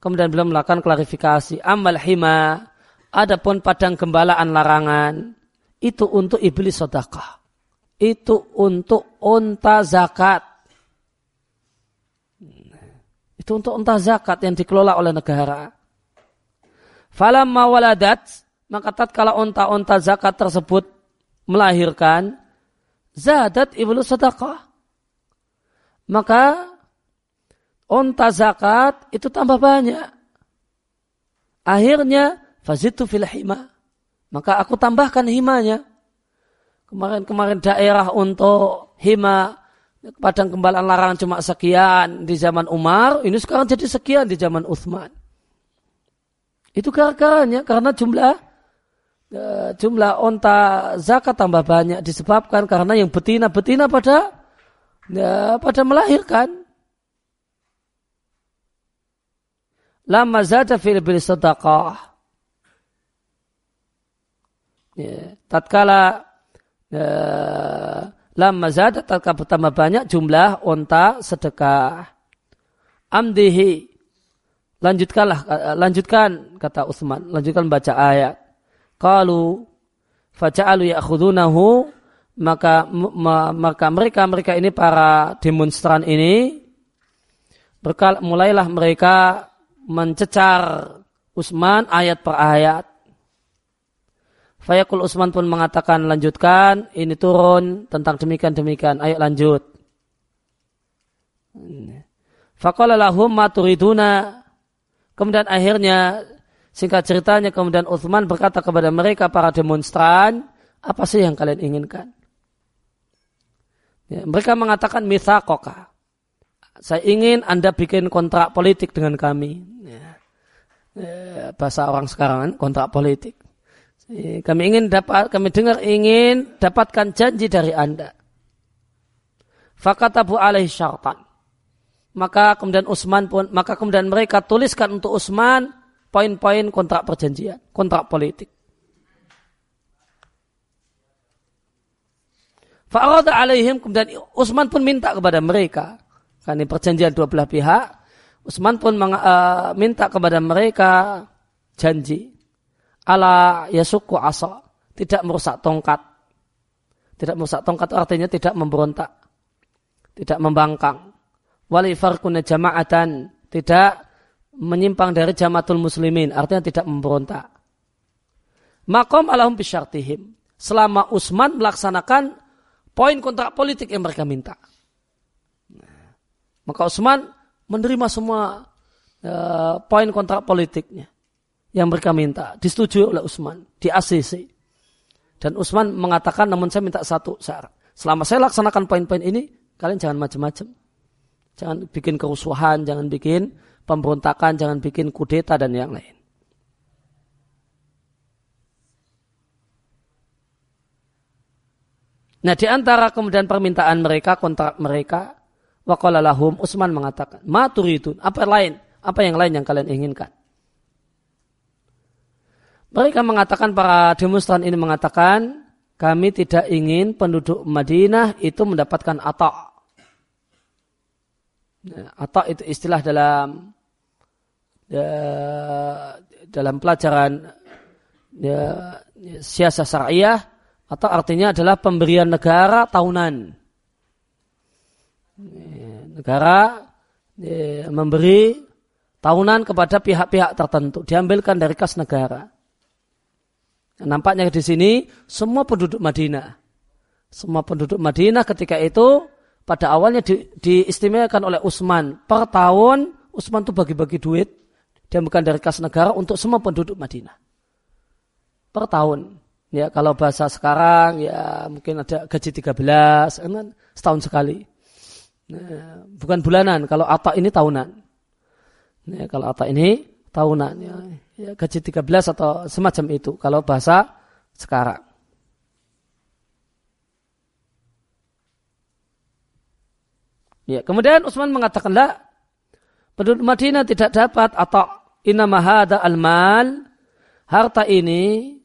Kemudian beliau melakukan klarifikasi. Amal hima, adapun padang gembalaan larangan, itu untuk iblis sodakah. Itu untuk unta zakat. Itu untuk unta zakat yang dikelola oleh negara. Falam mawaladat, maka tatkala unta-unta zakat tersebut melahirkan, zadat iblis sodakah maka onta zakat itu tambah banyak. Akhirnya fazitu fil hima. Maka aku tambahkan himanya. Kemarin-kemarin daerah untuk hima padang kembalaan larangan cuma sekian di zaman Umar, ini sekarang jadi sekian di zaman Uthman. Itu gara-garanya karena jumlah eh, jumlah onta zakat tambah banyak disebabkan karena yang betina-betina pada ya, pada melahirkan. Lama zada fil bil sedekah. Ya, tatkala lama zada tatkala bertambah banyak jumlah onta sedekah. Amdihi lanjutkanlah lanjutkan kata Utsman lanjutkan baca ayat. Qalu faja'alu ya'khudunahu maka maka mereka mereka ini para demonstran ini berkal, mulailah mereka mencecar Utsman ayat per ayat. Fayaqul Utsman pun mengatakan lanjutkan ini turun tentang demikian demikian ayat lanjut. Faqala lahum maturiduna kemudian akhirnya singkat ceritanya kemudian Utsman berkata kepada mereka para demonstran apa sih yang kalian inginkan? Ya, mereka mengatakan koka. Saya ingin Anda bikin kontrak politik dengan kami. Ya. Ya, bahasa orang sekarang kan, kontrak politik. Ya, kami ingin dapat, kami dengar ingin dapatkan janji dari Anda. Fakatabu alaihi syartan. Maka kemudian Utsman pun, maka kemudian mereka tuliskan untuk Utsman poin-poin kontrak perjanjian, kontrak politik. Fa'arada alaihim kemudian Utsman pun minta kepada mereka. Karena perjanjian dua belah pihak. Utsman pun uh, minta kepada mereka janji. Ala yasuku asa. Tidak merusak tongkat. Tidak merusak tongkat artinya tidak memberontak. Tidak membangkang. Wali farkuna jama'atan. Tidak menyimpang dari jamatul muslimin. Artinya tidak memberontak. Makom alahum bisyartihim. Selama Utsman melaksanakan poin kontrak politik yang mereka minta. maka Utsman menerima semua uh, poin kontrak politiknya yang mereka minta, disetujui oleh Utsman di ACC. Dan Utsman mengatakan, namun saya minta satu syarat. Selama saya laksanakan poin-poin ini, kalian jangan macam-macam. Jangan bikin kerusuhan, jangan bikin pemberontakan, jangan bikin kudeta dan yang lain. Nah di antara kemudian permintaan mereka, kontrak mereka, waqala lahum, Utsman mengatakan, itu apa lain, apa yang lain yang kalian inginkan? Mereka mengatakan, para demonstran ini mengatakan, kami tidak ingin penduduk Madinah itu mendapatkan atak. Nah, atak itu istilah dalam ya, dalam pelajaran ya, siasat syariah atau artinya adalah pemberian negara tahunan. Negara memberi tahunan kepada pihak-pihak tertentu, diambilkan dari kas negara. Nampaknya di sini semua penduduk Madinah, semua penduduk Madinah ketika itu pada awalnya di, diistimewakan oleh Utsman per tahun Utsman itu bagi-bagi duit diambilkan dari kas negara untuk semua penduduk Madinah per tahun Ya, kalau bahasa sekarang ya mungkin ada gaji 13, kan setahun sekali. Nah, bukan bulanan, kalau apa ini tahunan. Ya, kalau apa ini tahunan ya, ya gaji 13 atau semacam itu kalau bahasa sekarang. Ya, kemudian Utsman mengatakanlah penduduk Madinah tidak dapat atau inamahada al-mal harta ini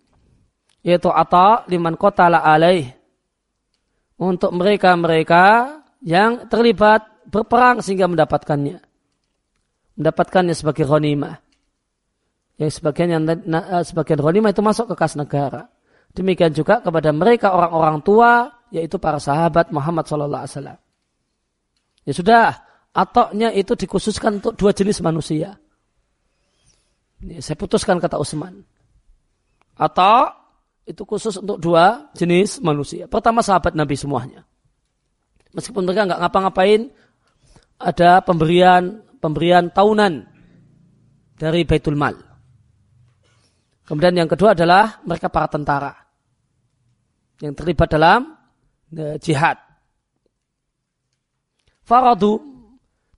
yaitu ata liman kota la alaih untuk mereka-mereka yang terlibat berperang sehingga mendapatkannya. Mendapatkannya sebagai ghanimah. Yang sebagian yang eh, sebagian ghanimah itu masuk ke kas negara. Demikian juga kepada mereka orang-orang tua yaitu para sahabat Muhammad sallallahu alaihi wasallam. Ya sudah, atoknya itu dikhususkan untuk dua jenis manusia. Ini saya putuskan kata Utsman. Atau itu khusus untuk dua jenis manusia. Pertama sahabat Nabi semuanya. Meskipun mereka nggak ngapa-ngapain, ada pemberian pemberian tahunan dari Baitul Mal. Kemudian yang kedua adalah mereka para tentara yang terlibat dalam e, jihad. Faradu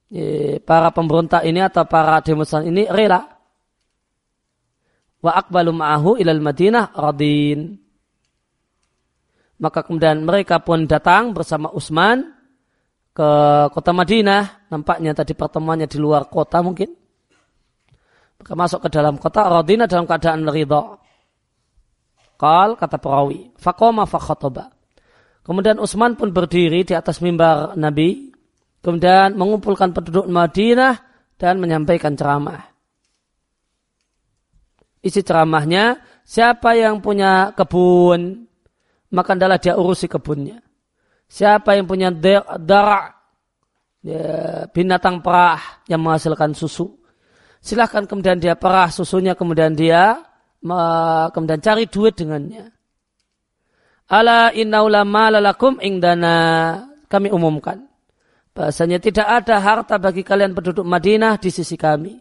e, para pemberontak ini atau para demonstran ini rela wa akbalu ma'ahu ilal Madinah radin. Maka kemudian mereka pun datang bersama Utsman ke kota Madinah. Nampaknya tadi pertemuannya di luar kota mungkin. Masuk ke dalam kota Radina dalam keadaan ridha. Kal kata perawi. Fakoma fakhotoba. Kemudian Utsman pun berdiri di atas mimbar Nabi. Kemudian mengumpulkan penduduk Madinah dan menyampaikan ceramah. Isi ceramahnya, siapa yang punya kebun, maka adalah dia urusi kebunnya. Siapa yang punya darah, ya, binatang perah yang menghasilkan susu, silahkan kemudian dia perah susunya, kemudian dia kemudian cari duit dengannya. Ala inna ulama lalakum ingdana kami umumkan. Bahasanya tidak ada harta bagi kalian penduduk Madinah di sisi kami.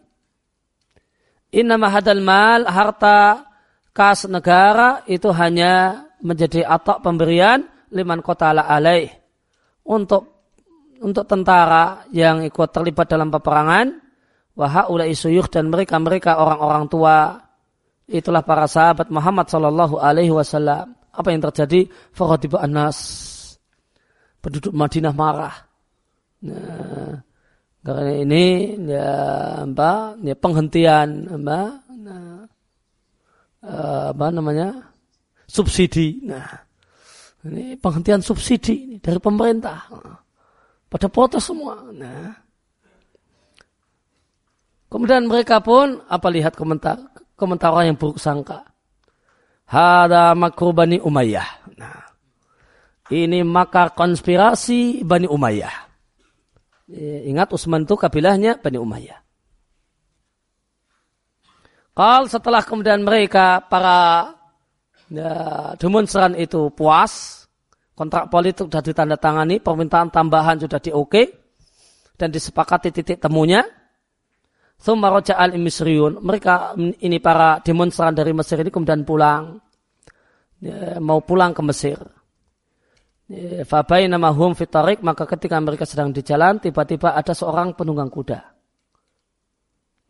Inna mahadal mal harta kas negara itu hanya menjadi atok pemberian liman kota ala alaih untuk untuk tentara yang ikut terlibat dalam peperangan wahai isuyuh dan mereka mereka orang-orang tua itulah para sahabat Muhammad Shallallahu Alaihi Wasallam apa yang terjadi Fakhatibu Anas penduduk Madinah marah nah, karena ini ya apa ya penghentian apa nah, eh, apa namanya subsidi. Nah, ini penghentian subsidi dari pemerintah. Pada protes semua. Nah, kemudian mereka pun apa lihat komentar komentar orang yang buruk sangka. Hada makru Bani Umayyah. Nah, ini maka konspirasi Bani Umayyah. Eh, ingat Utsman itu kabilahnya Bani Umayyah. Kal setelah kemudian mereka para ya, demonstran itu puas, kontrak politik sudah ditandatangani, permintaan tambahan sudah di oke dan disepakati titik temunya. Thumma al Misriun. Mereka ini para demonstran dari Mesir ini kemudian pulang. Ya, mau pulang ke Mesir. Fabai nama hum fitarik maka ketika mereka sedang di jalan tiba-tiba ada seorang penunggang kuda.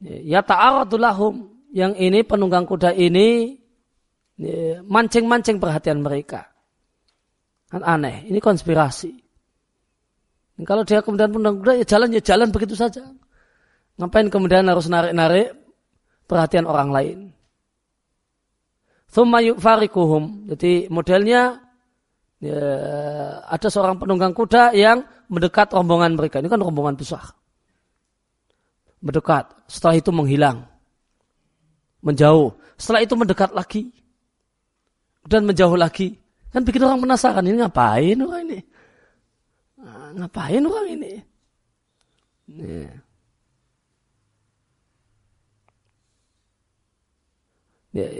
Ya ta'aradulahum yang ini penunggang kuda ini mancing-mancing perhatian mereka. Kan aneh, ini konspirasi. Kalau dia kemudian penunggang kuda ya jalan ya jalan begitu saja. Ngapain kemudian harus narik-narik perhatian orang lain. Thumma farikuhum. Jadi modelnya ya, ada seorang penunggang kuda yang mendekat rombongan mereka. Ini kan rombongan besar. Mendekat. Setelah itu menghilang. Menjauh. Setelah itu mendekat lagi. Dan menjauh lagi. Kan bikin orang penasaran. Ini ngapain orang ini? Nah, ngapain orang ini? Ya,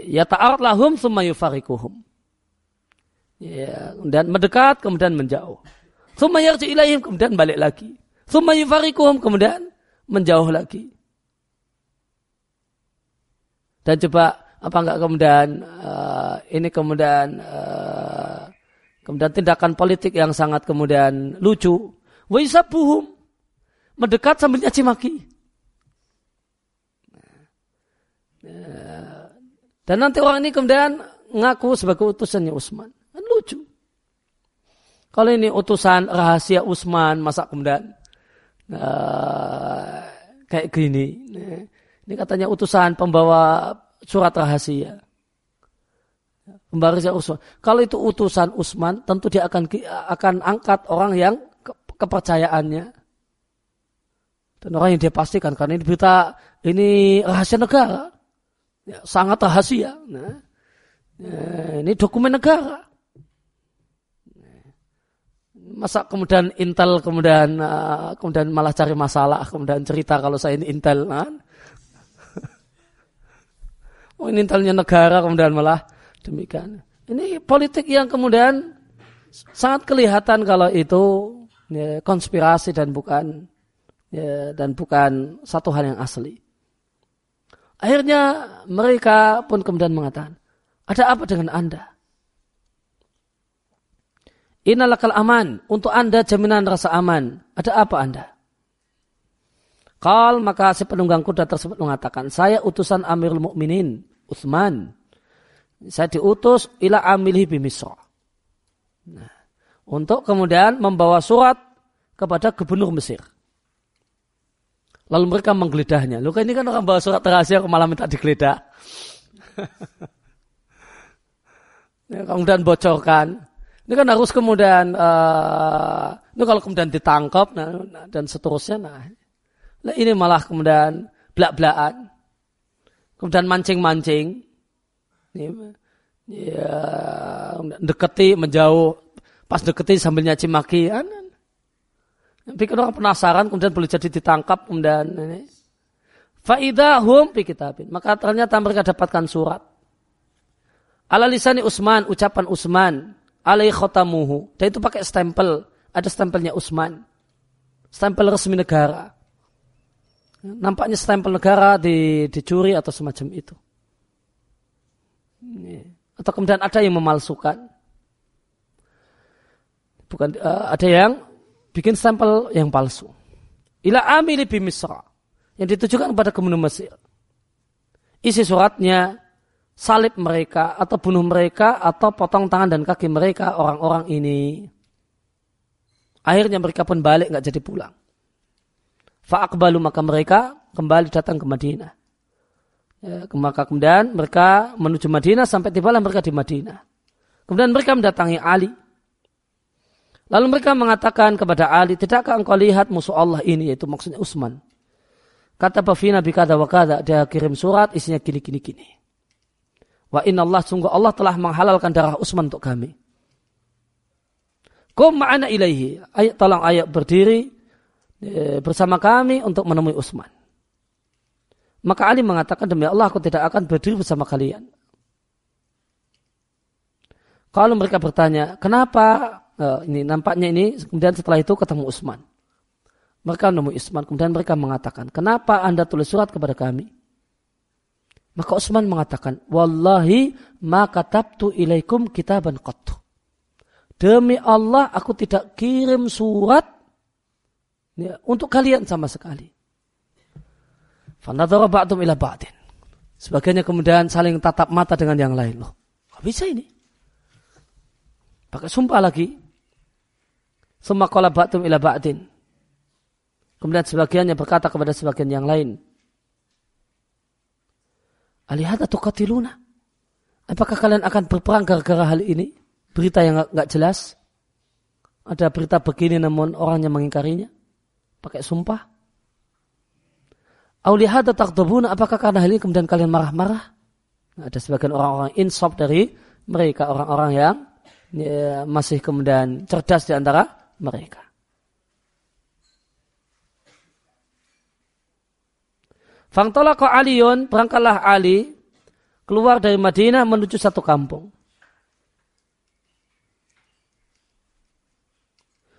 ya ta'arat lahum summa yufarikuhum. Ya, dan mendekat kemudian menjauh. Summa yarji ilaihim kemudian balik lagi. Summa yufarikuhum kemudian menjauh lagi. Dan coba apa enggak kemudian uh, ini kemudian uh, kemudian tindakan politik yang sangat kemudian lucu. Wa isabuhum mendekat sambil nyaci maki. Dan nanti orang ini kemudian ngaku sebagai utusannya Utsman lucu. Kalau ini utusan rahasia Usman, masa kemudian uh, kayak gini. Ini katanya utusan pembawa surat rahasia. Pembawa rahasia Usman. Kalau itu utusan Usman, tentu dia akan akan angkat orang yang ke, kepercayaannya Dan orang yang dia pastikan karena ini berita ini rahasia negara. Ya, sangat rahasia. Nah, ya, ini dokumen negara. Masa kemudian Intel kemudian uh, kemudian malah cari masalah, kemudian cerita kalau saya ini Intel, kan? oh ini Intelnya negara kemudian malah demikian. Ini politik yang kemudian sangat kelihatan kalau itu ya, konspirasi dan bukan ya, dan bukan satu hal yang asli. Akhirnya mereka pun kemudian mengatakan, ada apa dengan anda? Innalakal aman. Untuk anda jaminan rasa aman. Ada apa anda? Kal maka si penunggang kuda tersebut mengatakan, saya utusan Amirul Mukminin Utsman. Saya diutus ila amilhi bimisra. Nah, untuk kemudian membawa surat kepada gubernur Mesir. Lalu mereka menggeledahnya. Luka ini kan orang bawa surat rahasia malah minta digeledah. ya, kemudian bocorkan. Ini kan harus kemudian uh, ini kalau kemudian ditangkap nah, dan seterusnya nah, nah ini malah kemudian belak-belakan. Kemudian mancing-mancing. Ya, deketi menjauh pas deketi sambil nyaci maki. Bikin orang penasaran kemudian boleh jadi ditangkap kemudian ini. Faidahum fi kitabin. Maka ternyata mereka dapatkan surat. Ala lisani Usman, ucapan Usman alai khotamuhu. Dan itu pakai stempel. Ada stempelnya Usman. Stempel resmi negara. Nampaknya stempel negara di, dicuri atau semacam itu. Atau kemudian ada yang memalsukan. Bukan uh, ada yang bikin stempel yang palsu. Ila amili bimisra. Yang ditujukan kepada gubernur Mesir. Isi suratnya salib mereka atau bunuh mereka atau potong tangan dan kaki mereka orang-orang ini. Akhirnya mereka pun balik nggak jadi pulang. Fa'akbalu maka mereka kembali datang ke Madinah. Ya, maka kemudian mereka menuju Madinah sampai tibalah mereka di Madinah. Kemudian mereka mendatangi Ali. Lalu mereka mengatakan kepada Ali, tidakkah engkau lihat musuh Allah ini, yaitu maksudnya Utsman. Kata Bafina bikada wa dia kirim surat isinya gini gini gini. Wa inna Allah sungguh Allah telah menghalalkan darah Utsman untuk kami. Kum ma'ana ilaihi. Ayat tolong ayat berdiri e, bersama kami untuk menemui Utsman. Maka Ali mengatakan demi Allah aku tidak akan berdiri bersama kalian. Kalau mereka bertanya, kenapa e, ini nampaknya ini kemudian setelah itu ketemu Utsman. Mereka menemui Utsman kemudian mereka mengatakan, kenapa anda tulis surat kepada kami? Maka Utsman mengatakan, Wallahi maka tabtu ilaikum kitaban qattu. Demi Allah aku tidak kirim surat ya, untuk kalian sama sekali. Fanadhara ba'dum ila ba'din. Sebagainya kemudian saling tatap mata dengan yang lain. Loh, kok bisa ini? Pakai sumpah lagi. Semua ba'dum ila ba'din. Kemudian sebagiannya berkata kepada sebagian yang lain. Alihat atau katiluna? Apakah kalian akan berperang gara-gara hal ini? Berita yang nggak jelas? Ada berita begini namun orangnya mengingkarinya? Pakai sumpah? Aulihat takdubuna apakah karena hal ini kemudian kalian marah-marah? Ada sebagian orang-orang insaf dari mereka, orang-orang yang ya, masih kemudian cerdas di antara mereka. Fangtolako Aliun, berangkatlah Ali keluar dari Madinah menuju satu kampung.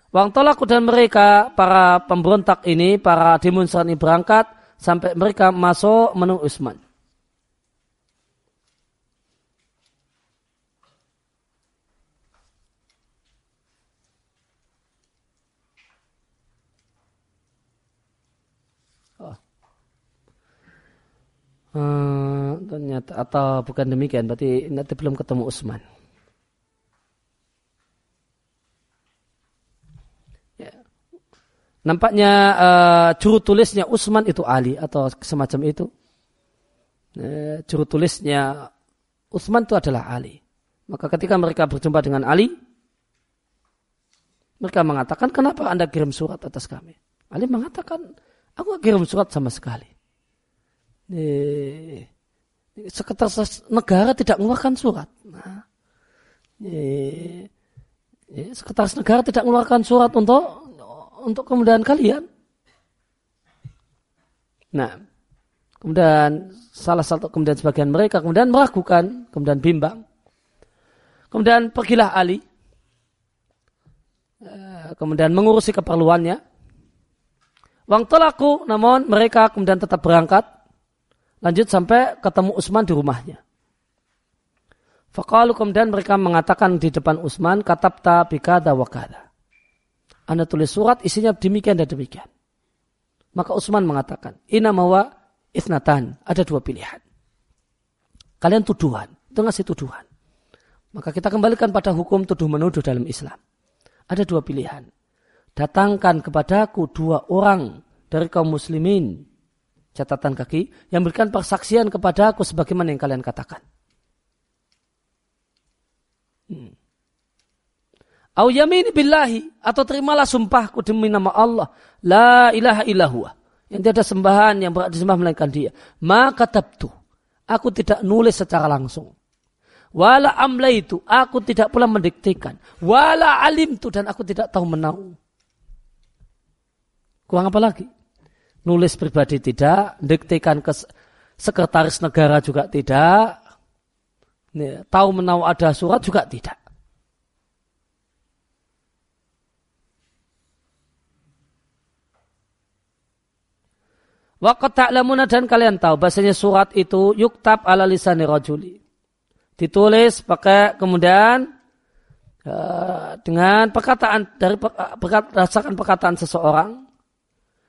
Wang tolaku dan mereka, para pemberontak ini, para demonstran ini berangkat sampai mereka masuk menunggu Utsman. Hmm, ternyata atau bukan demikian berarti nanti belum ketemu Utsman. Ya. Nampaknya uh, juru tulisnya Utsman itu Ali atau semacam itu. Uh, juru tulisnya Utsman itu adalah Ali. Maka ketika mereka berjumpa dengan Ali, mereka mengatakan, kenapa anda kirim surat atas kami? Ali mengatakan, Aku kirim surat sama sekali. Eh, sekretaris negara tidak mengeluarkan surat. Nah, eh, sekretaris negara tidak mengeluarkan surat untuk untuk kemudian kalian. Nah, kemudian salah satu kemudian sebagian mereka kemudian meragukan, kemudian bimbang. Kemudian pergilah Ali, eh, kemudian mengurusi keperluannya. Wang telaku, namun mereka kemudian tetap berangkat, lanjut sampai ketemu Utsman di rumahnya. Fakalu kemudian mereka mengatakan di depan Utsman, katabta bikada wakada. Anda tulis surat isinya demikian dan demikian. Maka Utsman mengatakan, Ina mawa isnatan. Ada dua pilihan. Kalian tuduhan. Itu ngasih tuduhan. Maka kita kembalikan pada hukum tuduh menuduh dalam Islam. Ada dua pilihan. Datangkan kepadaku dua orang dari kaum muslimin. Catatan kaki. Yang berikan persaksian kepadaku sebagaimana yang kalian katakan. Hmm. Au yamini billahi atau terimalah sumpahku demi nama Allah. La ilaha illallah. Yang tidak ada sembahan yang berat disembah melainkan dia. Maka tabtu. Aku tidak nulis secara langsung. Wala amla itu. Aku tidak pula mendiktikan. Wala alim itu. Dan aku tidak tahu menau. Kurang apa lagi? Nulis pribadi tidak. Diktikan ke sekretaris negara juga tidak. Tahu menau ada surat juga tidak. Waqat ta'lamuna dan kalian tahu bahasanya surat itu yuktab ala lisani rajuli. Ditulis pakai kemudian uh, dengan perkataan dari berdasarkan perkataan seseorang.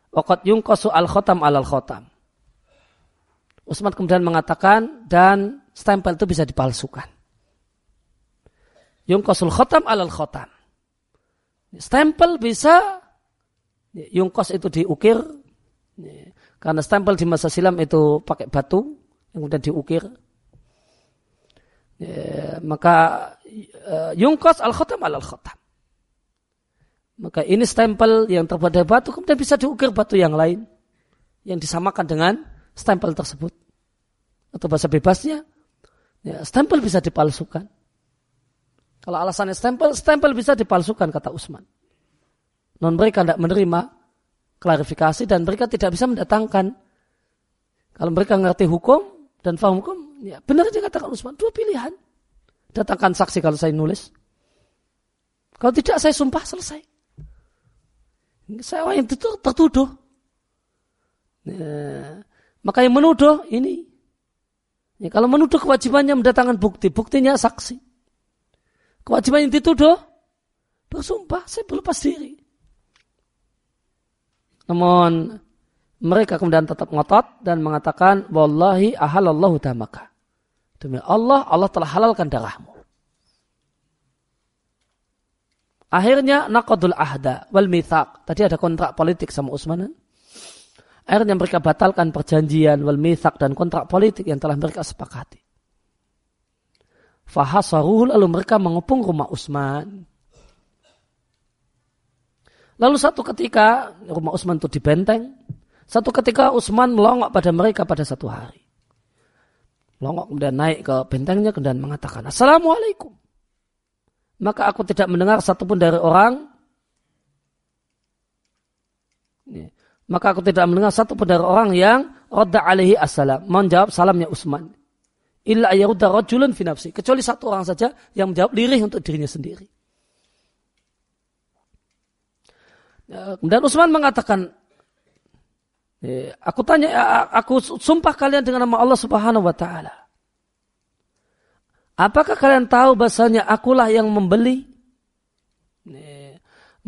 Waqat yungkosu al khotam al khotam. Usman kemudian mengatakan dan stempel itu bisa dipalsukan. Yungkosul khotam al khotam. Stempel bisa yungkos itu diukir karena stempel di masa silam itu pakai batu yang kemudian diukir. Maka uh, yungkos al khotam al khotam. Maka ini stempel yang terbuat dari batu kemudian bisa diukir batu yang lain yang disamakan dengan stempel tersebut. Atau bahasa bebasnya, ya, stempel bisa dipalsukan. Kalau alasannya stempel, stempel bisa dipalsukan kata Usman. Non mereka tidak menerima klarifikasi dan mereka tidak bisa mendatangkan. Kalau mereka ngerti hukum dan faham hukum, ya benar aja katakan Usman, dua pilihan. Datangkan saksi kalau saya nulis. Kalau tidak saya sumpah selesai. Saya orang yang tertuduh. Ya, maka yang menuduh ini. Ya, kalau menuduh kewajibannya mendatangkan bukti, buktinya saksi. Kewajiban yang dituduh bersumpah, saya berlepas diri. Namun mereka kemudian tetap ngotot dan mengatakan wallahi ahalallahu tamaka. Demi Allah, Allah telah halalkan darahmu. Akhirnya naqadul ahda wal mithaq. Tadi ada kontrak politik sama Utsman. Akhirnya mereka batalkan perjanjian wal mithaq dan kontrak politik yang telah mereka sepakati. Fahasaruhu lalu mereka mengepung rumah Utsman. Lalu satu ketika rumah Utsman itu dibenteng. Satu ketika Utsman melongok pada mereka pada satu hari. Melongok kemudian naik ke bentengnya kemudian mengatakan Assalamualaikum. Maka aku tidak mendengar satupun dari orang maka aku tidak mendengar satupun dari orang yang Radda alaihi assalam. Menjawab salamnya Utsman. Illa ayarudda rajulun finafsi. Kecuali satu orang saja yang menjawab lirih untuk dirinya sendiri. Ya, kemudian Utsman mengatakan, ya, aku tanya, ya, aku sumpah kalian dengan nama Allah Subhanahu wa taala. Apakah kalian tahu bahasanya akulah yang membeli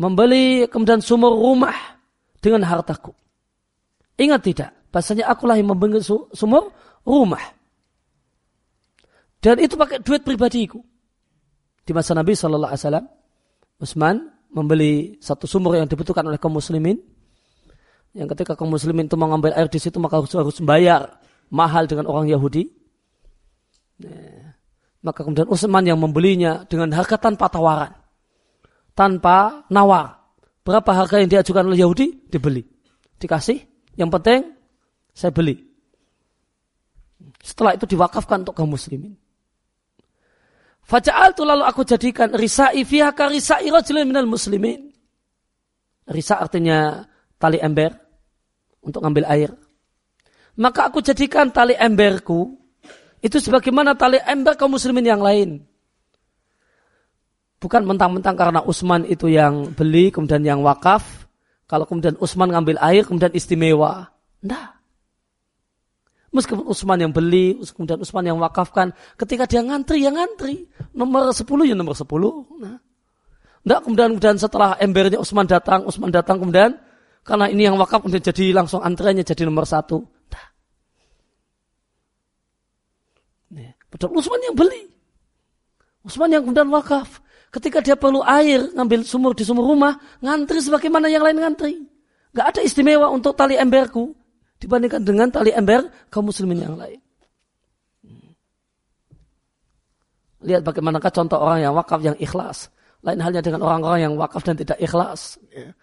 membeli kemudian sumur rumah dengan hartaku. Ingat tidak, bahasanya akulah yang membeli sumur rumah. Dan itu pakai duit pribadiku. Di masa Nabi Shallallahu Alaihi Wasallam, Utsman membeli satu sumur yang dibutuhkan oleh kaum muslimin. Yang ketika kaum muslimin itu mengambil air di situ maka harus, harus membayar mahal dengan orang Yahudi. Nah, maka kemudian Utsman yang membelinya dengan harga tanpa tawaran. Tanpa nawar. Berapa harga yang diajukan oleh Yahudi? Dibeli. Dikasih Yang penting saya beli. Setelah itu diwakafkan untuk kaum muslimin. Faja'al tu lalu aku jadikan risa'i fiha risa'i rajulin minal muslimin. Risa artinya tali ember untuk ngambil air. Maka aku jadikan tali emberku itu sebagaimana tali ember kaum muslimin yang lain. Bukan mentang-mentang karena Utsman itu yang beli kemudian yang wakaf. Kalau kemudian Utsman ngambil air kemudian istimewa. Nah. Meskipun Utsman yang beli, kemudian Utsman yang wakafkan, ketika dia ngantri, ya ngantri. Nomor 10 ya nomor 10. Nah. Kemudian, kemudian setelah embernya Utsman datang, Utsman datang kemudian, karena ini yang wakaf kemudian jadi langsung antriannya jadi nomor satu. Betul, Utsman yang beli. Utsman yang kemudian wakaf. Ketika dia perlu air, ngambil sumur di sumur rumah, ngantri sebagaimana yang lain ngantri. Gak ada istimewa untuk tali emberku dibandingkan dengan tali ember kaum muslimin yang lain. Lihat bagaimanakah contoh orang yang wakaf yang ikhlas. Lain halnya dengan orang-orang yang wakaf dan tidak ikhlas. Ya.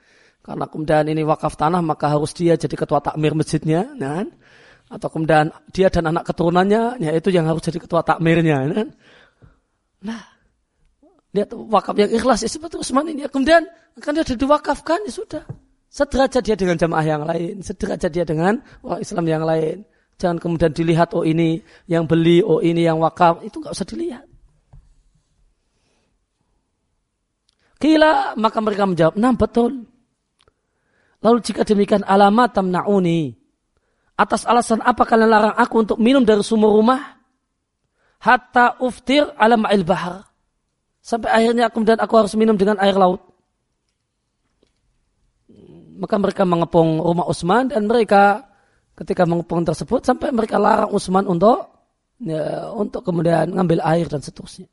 Karena kemudian ini wakaf tanah maka harus dia jadi ketua takmir masjidnya. Kan? Atau kemudian dia dan anak keturunannya yaitu yang harus jadi ketua takmirnya. Kan? Nah, lihat wakaf yang ikhlas ya seperti Usman ini. Kemudian akan dia diwakafkan ya sudah. Sederajat dia dengan jamaah yang lain, sederajat dia dengan orang Islam yang lain. Jangan kemudian dilihat, oh ini yang beli, oh ini yang wakaf, itu nggak usah dilihat. Kila, maka mereka menjawab, nah betul. Lalu jika demikian alamat tamna'uni. Atas alasan apa kalian larang aku untuk minum dari sumur rumah? Hatta uftir ala ma'il bahar. Sampai akhirnya kemudian aku harus minum dengan air laut maka mereka mengepung rumah Utsman dan mereka ketika mengepung tersebut sampai mereka larang Utsman untuk ya, untuk kemudian ngambil air dan seterusnya.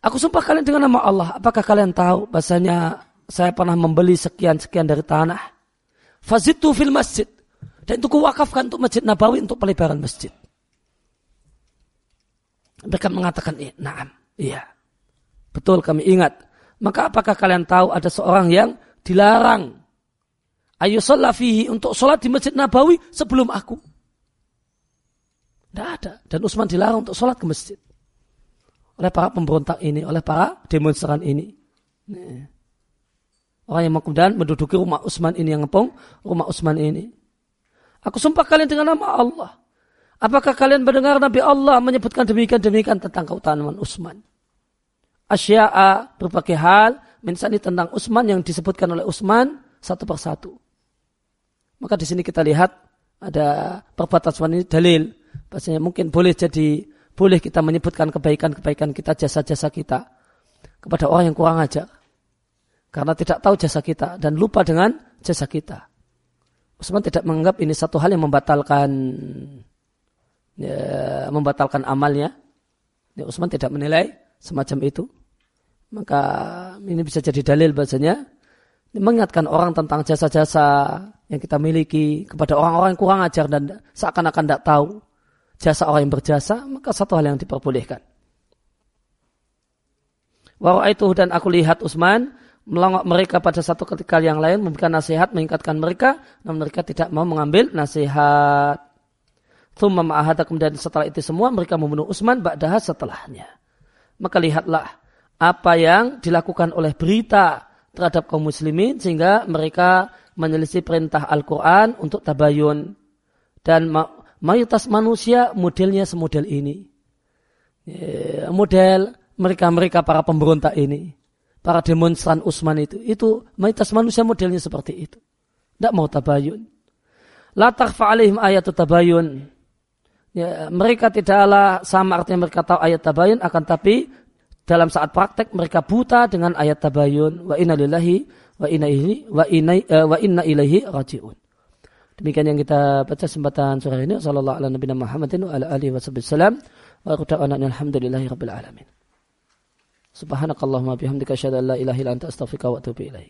Aku sumpah kalian dengan nama Allah. Apakah kalian tahu bahasanya saya pernah membeli sekian-sekian dari tanah. Fazitu fil masjid. Dan itu kuwakafkan untuk masjid Nabawi untuk pelebaran masjid. Mereka mengatakan, iya, naam, iya. Betul kami ingat. Maka apakah kalian tahu ada seorang yang dilarang ayo fihi untuk sholat di masjid Nabawi sebelum aku. Tidak ada. Dan Utsman dilarang untuk sholat ke masjid. Oleh para pemberontak ini, oleh para demonstran ini. Orang yang kemudian menduduki rumah Utsman ini yang ngepung, rumah Utsman ini. Aku sumpah kalian dengan nama Allah. Apakah kalian mendengar Nabi Allah menyebutkan demikian-demikian tentang keutamaan Utsman? Asya'a berbagai hal mensani tentang Utsman yang disebutkan oleh Utsman satu persatu. Maka di sini kita lihat ada perbuatan Utsman ini dalil bahasanya mungkin boleh jadi boleh kita menyebutkan kebaikan-kebaikan kita, jasa-jasa kita kepada orang yang kurang ajar. Karena tidak tahu jasa kita dan lupa dengan jasa kita. Utsman tidak menganggap ini satu hal yang membatalkan ya, membatalkan amalnya. Ya, Utsman tidak menilai semacam itu. Maka ini bisa jadi dalil bahasanya mengingatkan orang tentang jasa-jasa yang kita miliki kepada orang-orang yang kurang ajar dan seakan-akan tidak tahu jasa orang yang berjasa, maka satu hal yang diperbolehkan. Warwa itu dan aku lihat Utsman melongok mereka pada satu ketika yang lain memberikan nasihat mengingatkan mereka namun mereka tidak mau mengambil nasihat. Thumma ma'ahada kemudian setelah itu semua mereka membunuh Utsman ba'daha setelahnya. Maka lihatlah apa yang dilakukan oleh berita terhadap kaum muslimin sehingga mereka menyelisih perintah Al-Quran untuk tabayun. Dan mayoritas manusia modelnya semodel ini. Ya, model mereka-mereka para pemberontak ini. Para demonstran Utsman itu. Itu mayoritas manusia modelnya seperti itu. Tidak mau tabayun. La tarfa alaihim ayat tabayun. Ya, mereka tidaklah sama artinya mereka tahu ayat tabayun akan tapi dalam saat praktek mereka buta dengan ayat tabayun wa inna lillahi wa inna ilaihi wa inna uh, wa inna ilaihi rajiun. Demikian yang kita baca sembatan surah ini sallallahu alaihi wasallam Muhammadin wa ala wa alhamdulillahi rabbil alamin. Subhanakallahumma bihamdika asyhadu an la ilaha illa anta astaghfiruka.